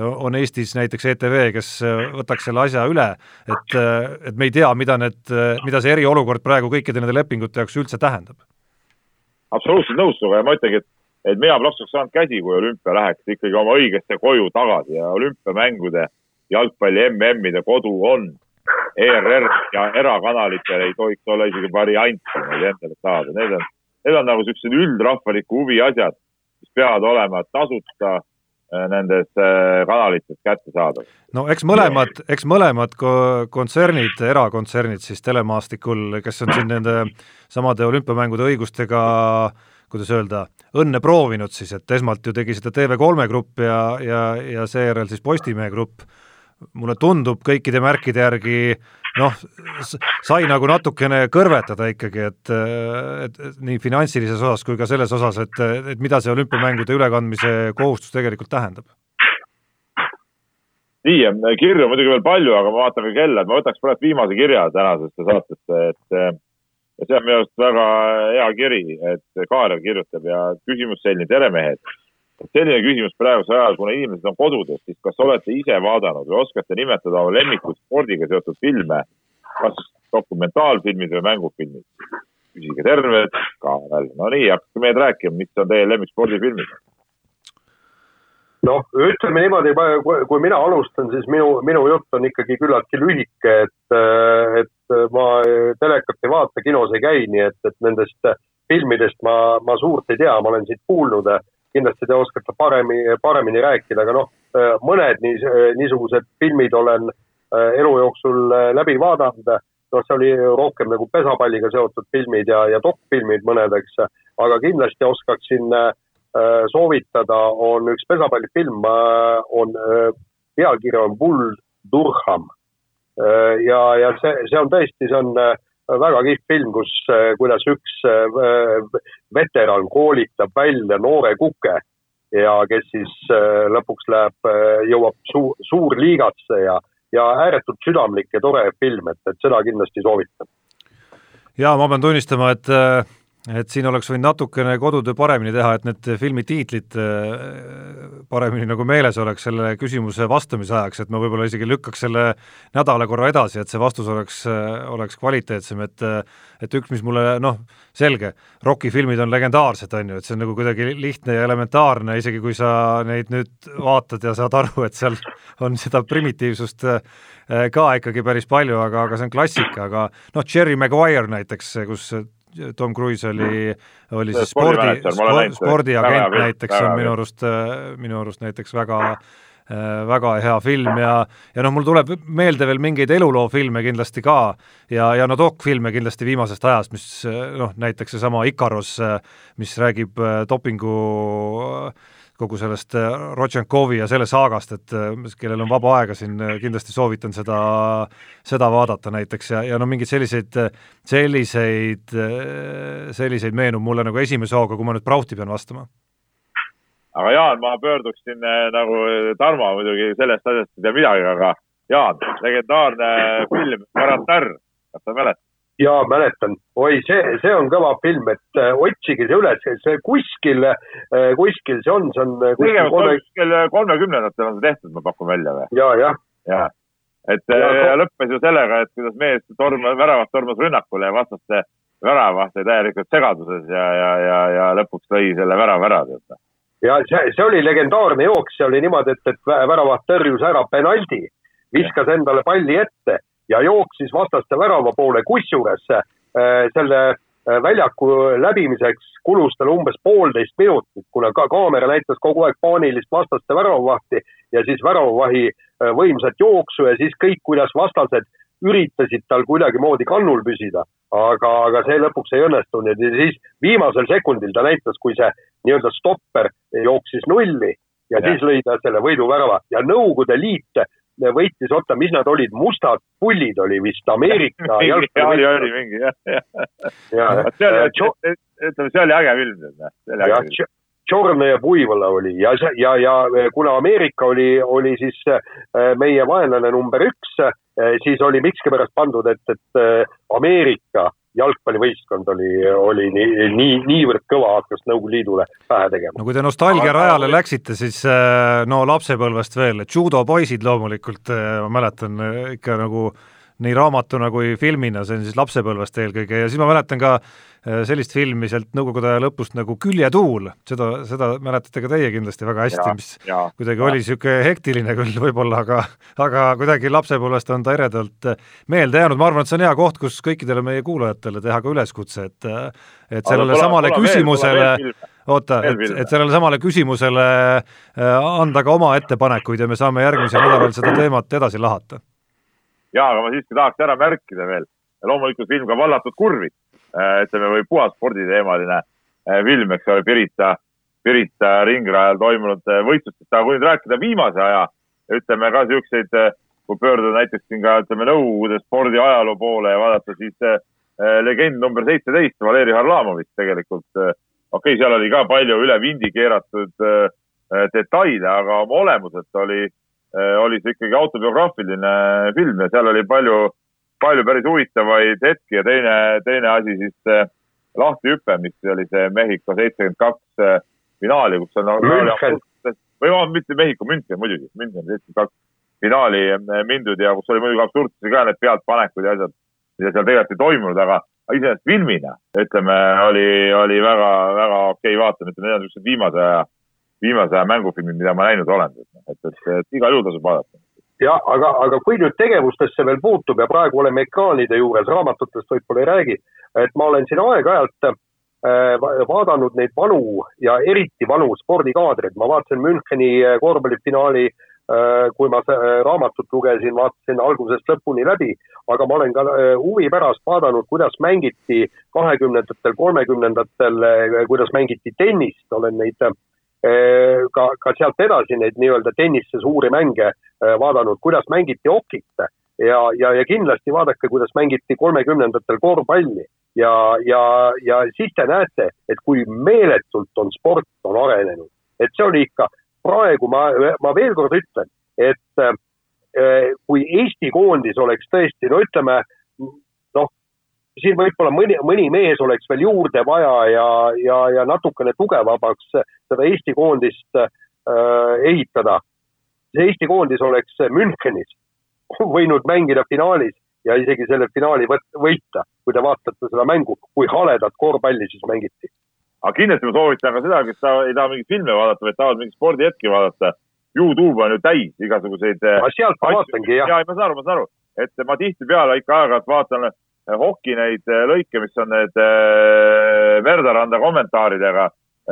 on Eestis näiteks ETV, kes võtaks selle asja üle, et, et me ei tea, mida need, mida see eriolukord praegu kõikide nende lepingute jaoks üldse tähendab. absoluutselt nõus sinuga ja ma ütlengi, et et mina poleks saanud käsi, kui olümpia läheks ikkagi oma õigesse koju tagasi ja olümpiamängude jalgpalli MM-ide kodu on ERR ja erakanalitel ei tohiks olla isegi varianti neid endale saada, need on, need on nagu siuksed üldrahvaliku huvi asjad, mis peavad olema tasuta äh, nendes äh, kanalites kättesaadav. no eks mõlemad, eks mõlemad kontsernid, erakontsernid siis telemaastikul, kes on siin nende samade olümpiamängude õigustega äh, kuidas öelda, õnne proovinud siis, et esmalt ju tegi seda TV3 grupp ja, ja, ja seejärel siis Postimehe grupp, mulle tundub kõikide märkide järgi noh, sai nagu natukene kõrvetada ikkagi, et, et, et nii finantsilises osas kui ka selles osas, et, et mida see olümpiamängude ülekandmise kohustus tegelikult tähendab. Nii, kirju muidugi veel palju, aga ka kella, et ma võtaks praegu viimase kirja tänasesse saatesse, et ja see on minu arust väga hea kiri, et Kaarev kirjutab ja küsimus selline, tere mehed. selline küsimus praegusel ajal, kuna inimesed on kodudes, siis kas olete ise vaadanud või oskate nimetada oma lemmikuid spordiga seotud filme, kas dokumentaalfilmid või mängufilmid? küsige terved, Kaarel. no nii, hakake meid rääkima, mis on teie lemmikspordifilmid? Noh, ütleme niimoodi, kui mina alustan, siis minu, minu jutt on ikkagi küllaltki lühike, et, et ma telekat ei vaata, kinos ei käi, nii et, et nendest filmidest ma, ma suurt ei tea, ma olen siit kuulnud. kindlasti te oskate paremini, paremini rääkida, aga noh, mõned niis, niisugused filmid olen elu jooksul läbi vaadanud. noh, see oli rohkem nagu pesapalliga seotud filmid ja, ja dokfilmid mõned, eks, aga kindlasti oskaksin äh, soovitada, on üks pesapallifilm äh,, on äh, pealkiri on Bull Durham äh,. ja, ja see, see on tõesti, see on äh, väga kihvt film, kus, äh, kuidas üks äh, veteran koolitab välja noore kuke ja kes siis äh, lõpuks läheb, jõuab suur, suurliigasse ja, ja ääretult südamlik ja tore film, et, et seda kindlasti soovitan. ja ma pean tunnistama, et et siin oleks võinud natukene kodutöö paremini teha, et need filmi tiitlid äh, paremini nagu meeles oleks selle küsimuse vastamise ajaks, et ma võib-olla isegi lükkaks selle nädala korra edasi, et see vastus oleks, äh, oleks kvaliteetsem, et et üks, mis mulle noh, selge, Rocki filmid on legendaarsed, on ju, et see on nagu kuidagi lihtne ja elementaarne, isegi kui sa neid nüüd vaatad ja saad aru, et seal on seda primitiivsust äh, ka ikkagi päris palju, aga, aga see on klassika, aga noh, Jerry Maguire näiteks, kus Tom Cruise oli, oli siis spordi, spordiagent näiteks on minu arust, minu arust näiteks väga väga hea film ja, ja noh, mul tuleb meelde veel mingeid eluloofilme kindlasti ka ja, ja no dokfilme kindlasti viimasest ajast, mis noh, näiteks seesama Ikaros, mis räägib dopingu äh, kogu sellest äh, Rodtšenkovi ja selle saagast, et äh, kellel on vaba aega siin, äh, kindlasti soovitan seda, seda vaadata näiteks ja, ja no mingeid selliseid, selliseid, selliseid meenub mulle nagu esimese hooga, kui ma nüüd Brauti pean vastama. aga Jaan, ma pöörduksin nagu Tarmo muidugi sellest asjast ei tea midagi, aga Jaan, legendaarne film Karatar, kas sa mäletad? Jaa, mäletan. oi, see, see on kõva film, et äh, otsige see üles, see kuskil äh,, kuskil see on, see on äh, kuskil kolme... kuskil kolmekümnendatel on see tehtud, ma pakun välja või? ja, jah. jah, et ja, äh, lõppes ju sellega, et kuidas mees tormas, väravat tormas rünnakule ja vastaste väravaht oli täielikult segaduses ja, ja, ja, ja lõpuks lõi selle värava ära, tead. ja see, see oli legendaarne jooks, see oli niimoodi, et, et väravaht tõrjus ära penaldi, viskas endale palli ette ja jooksis vastaste värava poole, kusjuures äh, selle äh, väljaku läbimiseks kulus tal umbes poolteist minutit, kuna ka kaamera näitas kogu aeg paanilist vastaste väravavahti ja siis väravavahi äh, võimsat jooksu ja siis kõik, kuidas vastased üritasid tal kuidagimoodi kannul püsida, aga, aga see lõpuks ei õnnestunud ja siis viimasel sekundil ta näitas, kui see nii-öelda stopper jooksis nulli ja, ja siis lõi ta selle võiduvärava. Ja Nõukogude Liit võitis, oota, mis nad olid, mustad pullid oli vist Ameerika jalgpalli. oli, mingi jah, jah. see oli, ütleme, see oli äge film, see oli äge film. Tšorne ja Puivala oli ja, ja, ja kuna Ameerika oli, oli siis äh, meie vaenlane number üks, äh, siis oli miskipärast pandud, et, et äh, Ameerika jalgpallivõistkond oli, oli nii, nii, niivõrd kõva, hakkas Nõukogude Liidule pähe tegema. no kui te nostalgia rajale läksite, siis äh, no lapsepõlvest veel, judopoisid loomulikult, äh, ma mäletan äh, ikka nagu nii raamatuna kui filmina, see on siis lapsepõlvest eelkõige ja siis ma mäletan ka Äh, sellist filmi sealt Nõukogude aja lõpust nagu Küljetuul, seda, seda mäletate ka teie kindlasti väga hästi, mis ja, kuidagi ja. oli niisugune hektiline küll võib-olla, aga aga kuidagi lapsepõlvest on ta eredalt äh, meelde jäänud, ma arvan, et see on hea koht, kus kõikidele meie kuulajatele teha ka üleskutse, et äh, et sellele samale küsimusele oota, et, et sellele samale küsimusele anda ka oma ettepanekuid ja me saame järgmisel nädalal seda teemat edasi lahata. Jaa, aga ma siiski tahaks ära märkida veel, loomulikult film ka Vallatud kurvid Äh, ütleme, või puhas sporditeemaline äh, film, eks ole, Pirita, Pirita ringrajal toimunud äh, võistlustest, aga kui nüüd rääkida viimase aja, ütleme ka siukseid, kui pöörduda näiteks siin ka, ütleme, Nõukogude spordi ajaloo poole ja vaadata, siis äh, legend number seitseteist, Valeri Harlamovitš tegelikult, okei okay,, seal oli ka palju üle vindi keeratud äh, detaile, aga oma olemuselt oli äh,, oli see ikkagi autobiograafiline film ja seal oli palju äh, palju päris huvitavaid hetki ja teine, teine asi siis lahtihüpe, mis oli see Mehhiko seitsekümmend kaks äh, finaali, kus on või no mitte Mehhiko, München muidugi, München seitsekümmend kaks finaali äh, mindud ja kus oli muidugi absurdsusi ka need pealtpanekud ja asjad, mida seal tegelikult ei toimunud, aga iseenesest filmina, ütleme, oli, oli väga, väga okei okay vaatamine, ütleme, need on niisugused viimase aja, viimase aja mängufilmid, mida ma näinud olen, et, et, et igal juhul tasub vaadata. Jah, aga, aga kui nüüd tegevustesse veel puutub ja praegu oleme ekraanide juures, raamatutest võib-olla ei räägi, et ma olen siin aeg-ajalt äh, vaadanud neid vanu ja eriti vanu spordikaadreid, ma vaatasin Müncheni äh, korvpallifinaali Äh, kui ma raamatut lugesin, vaatasin algusest lõpuni läbi, aga ma olen ka äh, huvi pärast vaadanud, kuidas mängiti kahekümnendatel, kolmekümnendatel, äh, kuidas mängiti tennist, olen neid ka, ka sealt edasi neid nii-öelda tennise suuri mänge vaadanud, kuidas mängiti okit ja, ja, ja kindlasti vaadake, kuidas mängiti kolmekümnendatel korvpalli. Ja, ja, ja siis te näete, et kui meeletult on sport on arenenud, et see oli ikka praegu ma, ma veel kord ütlen, et äh, kui Eesti koondis oleks tõesti, no ütleme, siin võib-olla mõni, mõni mees oleks veel juurde vaja ja, ja, ja natukene tugevamaks seda Eesti koondist äh, ehitada. Eesti koondis oleks Münchenis võinud mängida finaalis ja isegi selle finaali võita, kui te vaatate seda mängu, kui haledat korvpalli siis mängiti aga kindlasti ma soovitan ka seda, kes ta, ei taha mingeid filme vaadata, vaid tahavad mingit spordihetki vaadata. Youtube on ju täis igasuguseid. aga sealt ma vaatangi jah. ja, ma saan aru, ma saan aru, et ma tihtipeale ikka aeg-ajalt vaatan eh, hoki neid eh, lõike, mis on need äh, Merdaranda kommentaaridega.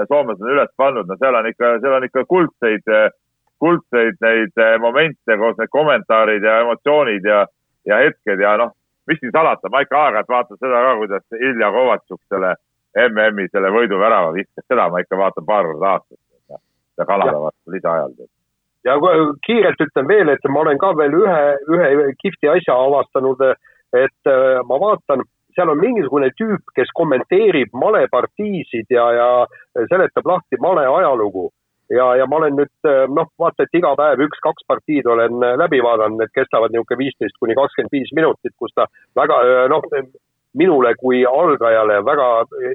soomlased on üles pannud, no seal on ikka, seal on ikka kuldseid, kuldseid neid momente koos need kommentaarid ja emotsioonid ja, ja hetked ja noh, mis siin salata, ma ikka aeg-ajalt vaatan seda ka, kuidas Ilja Kovatšuk selle MM-i selle võiduvärava viskas, seda ma ikka vaatan paar korda aastas. ja Kanada vastu lisaajal. ja kiirelt ütlen veel, et ma olen ka veel ühe, ühe kihvti asja avastanud, et äh, ma vaatan, seal on mingisugune tüüp, kes kommenteerib malepartiisid ja, ja seletab lahti male ajalugu. Ja, ja ma olen nüüd äh, noh, vaata, et iga päev üks-kaks partiid olen äh, läbi vaadanud, need kestavad niisugune viisteist kuni kakskümmend viis minutit, kus ta väga noh, minule kui algajale väga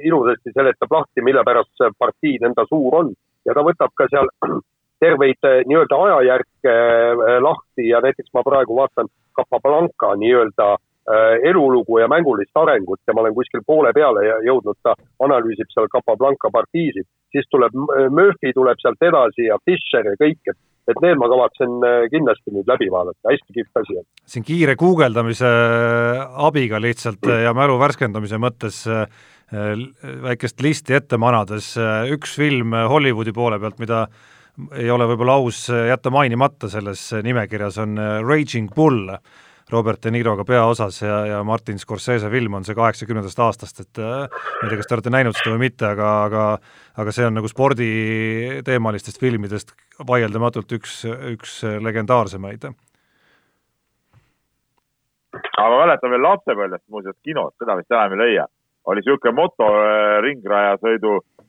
ilusasti seletab lahti, mille pärast see partii nõnda suur on. Ja ta võtab ka seal terveid nii-öelda ajajärke lahti ja näiteks ma praegu vaatan Capablanca nii-öelda eh, elulugu ja mängulist arengut ja ma olen kuskil poole peale jõudnud, ta analüüsib seal Capablanca partiisid, siis tuleb Murphy tuleb sealt edasi ja Fischer ja kõik, et et need ma kavatsen äh, kindlasti nüüd läbi vaadata, hästi kihvt asi on. siin kiire guugeldamise abiga lihtsalt mm. ja mälu värskendamise mõttes äh, väikest listi ette manades, üks film Hollywoodi poole pealt, mida ei ole võib-olla aus jätta mainimata selles nimekirjas, on Raging Bull Robert De Niroga peaosas ja, ja Martin Scorsese film on see kaheksakümnendast aastast, et äh, ma ei tea, kas te olete näinud seda või mitte, aga, aga aga see on nagu sporditeemalistest filmidest vaieldamatult üks, üks legendaarsemaid. aga ma mäletan veel lapsepõlvest muuseas kinos, seda vist enam ei leia, oli niisugune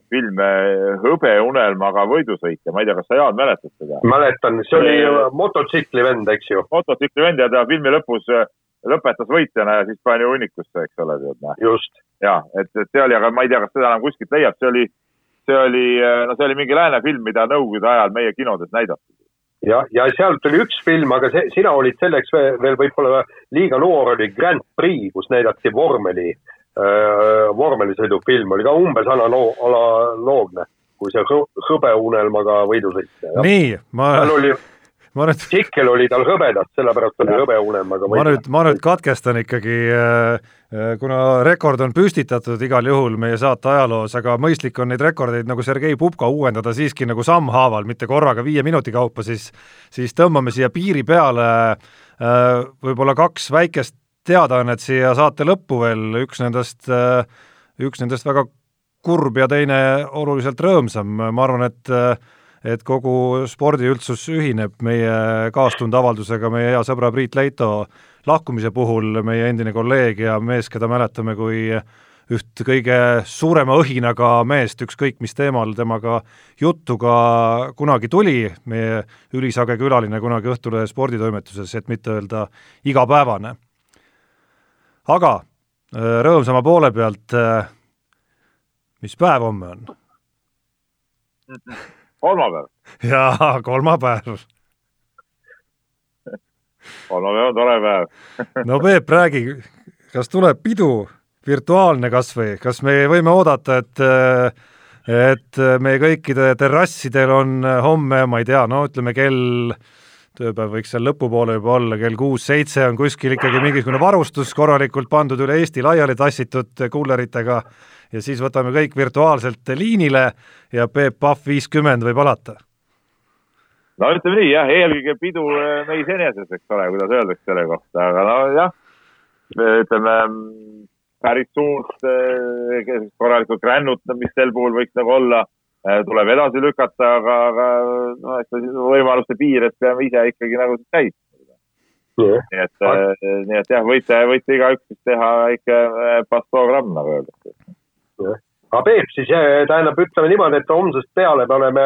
motoringrajasõidu film Hõbeunelmaga võidusõitja, ma ei tea, kas sa, Jaan, mäletad seda? mäletan, see oli mototsikli vend, eks ju? mototsikli vend ja ta filmi lõpus äh, lõpetas võitjana ja siis pani hunnikusse, eks ole, tead noh. just. ja, et, et see oli, aga ma ei tea, kas seda enam kuskilt leiab, see oli, see oli, no see oli mingi lääne film, mida Nõukogude ajal meie kinodes näidati. ja, ja sealt tuli üks film, aga see, sina olid selleks veel, veel võib-olla liiga noor, oli Grand Prix, kus näidati vormeli vormelisõidufilm oli ka umbes analoogne kui see hõbeunelmaga võidusõit. nii, ma tal oli, ma nüüd tsikkel oli tal hõbedat, sellepärast oli hõbeunelmaga ma nüüd, ma nüüd katkestan ikkagi, äh, äh, kuna rekord on püstitatud igal juhul meie saate ajaloos, aga mõistlik on neid rekordeid nagu Sergei Pupka uuendada siiski nagu sammhaaval, mitte korraga viie minuti kaupa, siis siis tõmbame siia piiri peale võib-olla kaks väikest teadaannet siia saate lõppu veel, üks nendest, äh, üks nendest väga kurb ja teine oluliselt rõõmsam, ma arvan, et et kogu spordiüldsus ühineb meie kaastundavaldusega meie hea sõbra Priit Leito lahkumise puhul, meie endine kolleeg ja mees, keda mäletame kui üht kõige suurema õhinaga meest, ükskõik mis teemal temaga juttu ka kunagi tuli, meie ülisage külaline kunagi Õhtulehe sporditoimetuses, et mitte öelda igapäevane aga äh, rõõmsama poole pealt, äh, mis päev homme on? kolmapäev. jaa, kolmapäev. kolmapäev on tore päev no Peep, räägi, kas tuleb pidu, virtuaalne kas või, kas me võime oodata, et et meie kõikide terrassidel on homme, ma ei tea, no ütleme kell tööpäev võiks seal lõpupoole juba olla, kell kuus-seitse on kuskil ikkagi mingisugune varustus korralikult pandud üle Eesti laiali tassitud kulleritega ja siis võtame kõik virtuaalselt liinile ja Peep Pahv viiskümmend võib alata. no ütleme nii jah, eelkõige pidu äh, meis eneses, eks ole, kuidas öeldakse selle kohta, aga nojah, ütleme päris suurt korralikku krännutamist sel puhul võiks nagu olla, tuleb edasi lükata, aga, aga noh, eks võimaluste piires peame ise ikkagi nagu täitma nii et aga..., nii et jah, võite, võite igaüks siis teha väike pastogramm, nagu öeldakse. aga Peep, siis tähendab, ütleme niimoodi, et homsest peale me oleme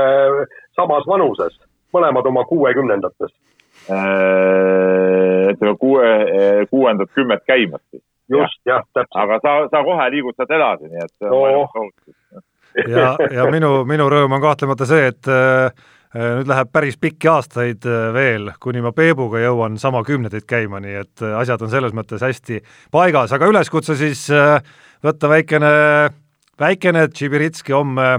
samas vanuses, mõlemad oma kuuekümnendates. ütleme kuue, kuuendat kümmet käimas siis. just, jah ja,, täpselt. aga sa, sa kohe liigutad edasi, nii et. Ja, ja minu, minu rõõm on kahtlemata see, et äh, Äh, nüüd läheb päris pikki aastaid äh, veel, kuni ma Peebuga jõuan sama kümnendeid käima, nii et asjad on selles mõttes hästi paigas, aga üleskutse siis võtta väikene, väikene Tšibiritski homme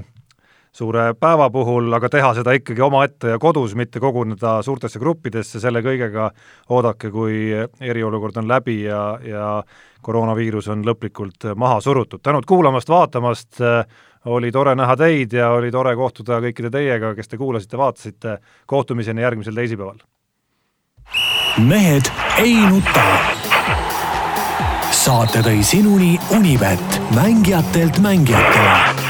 suure päeva puhul, aga teha seda ikkagi omaette ja kodus, mitte koguneda suurtesse gruppidesse, selle kõigega oodake, kui eriolukord on läbi ja, ja koroonaviirus on lõplikult maha surutud. tänud kuulamast-vaatamast, oli tore näha teid ja oli tore kohtuda kõikide teiega, kes te kuulasite-vaatasite, kohtumiseni järgmisel teisipäeval! mehed ei nuta. saate tõi sinuni Unibet, mängijatelt mängijatele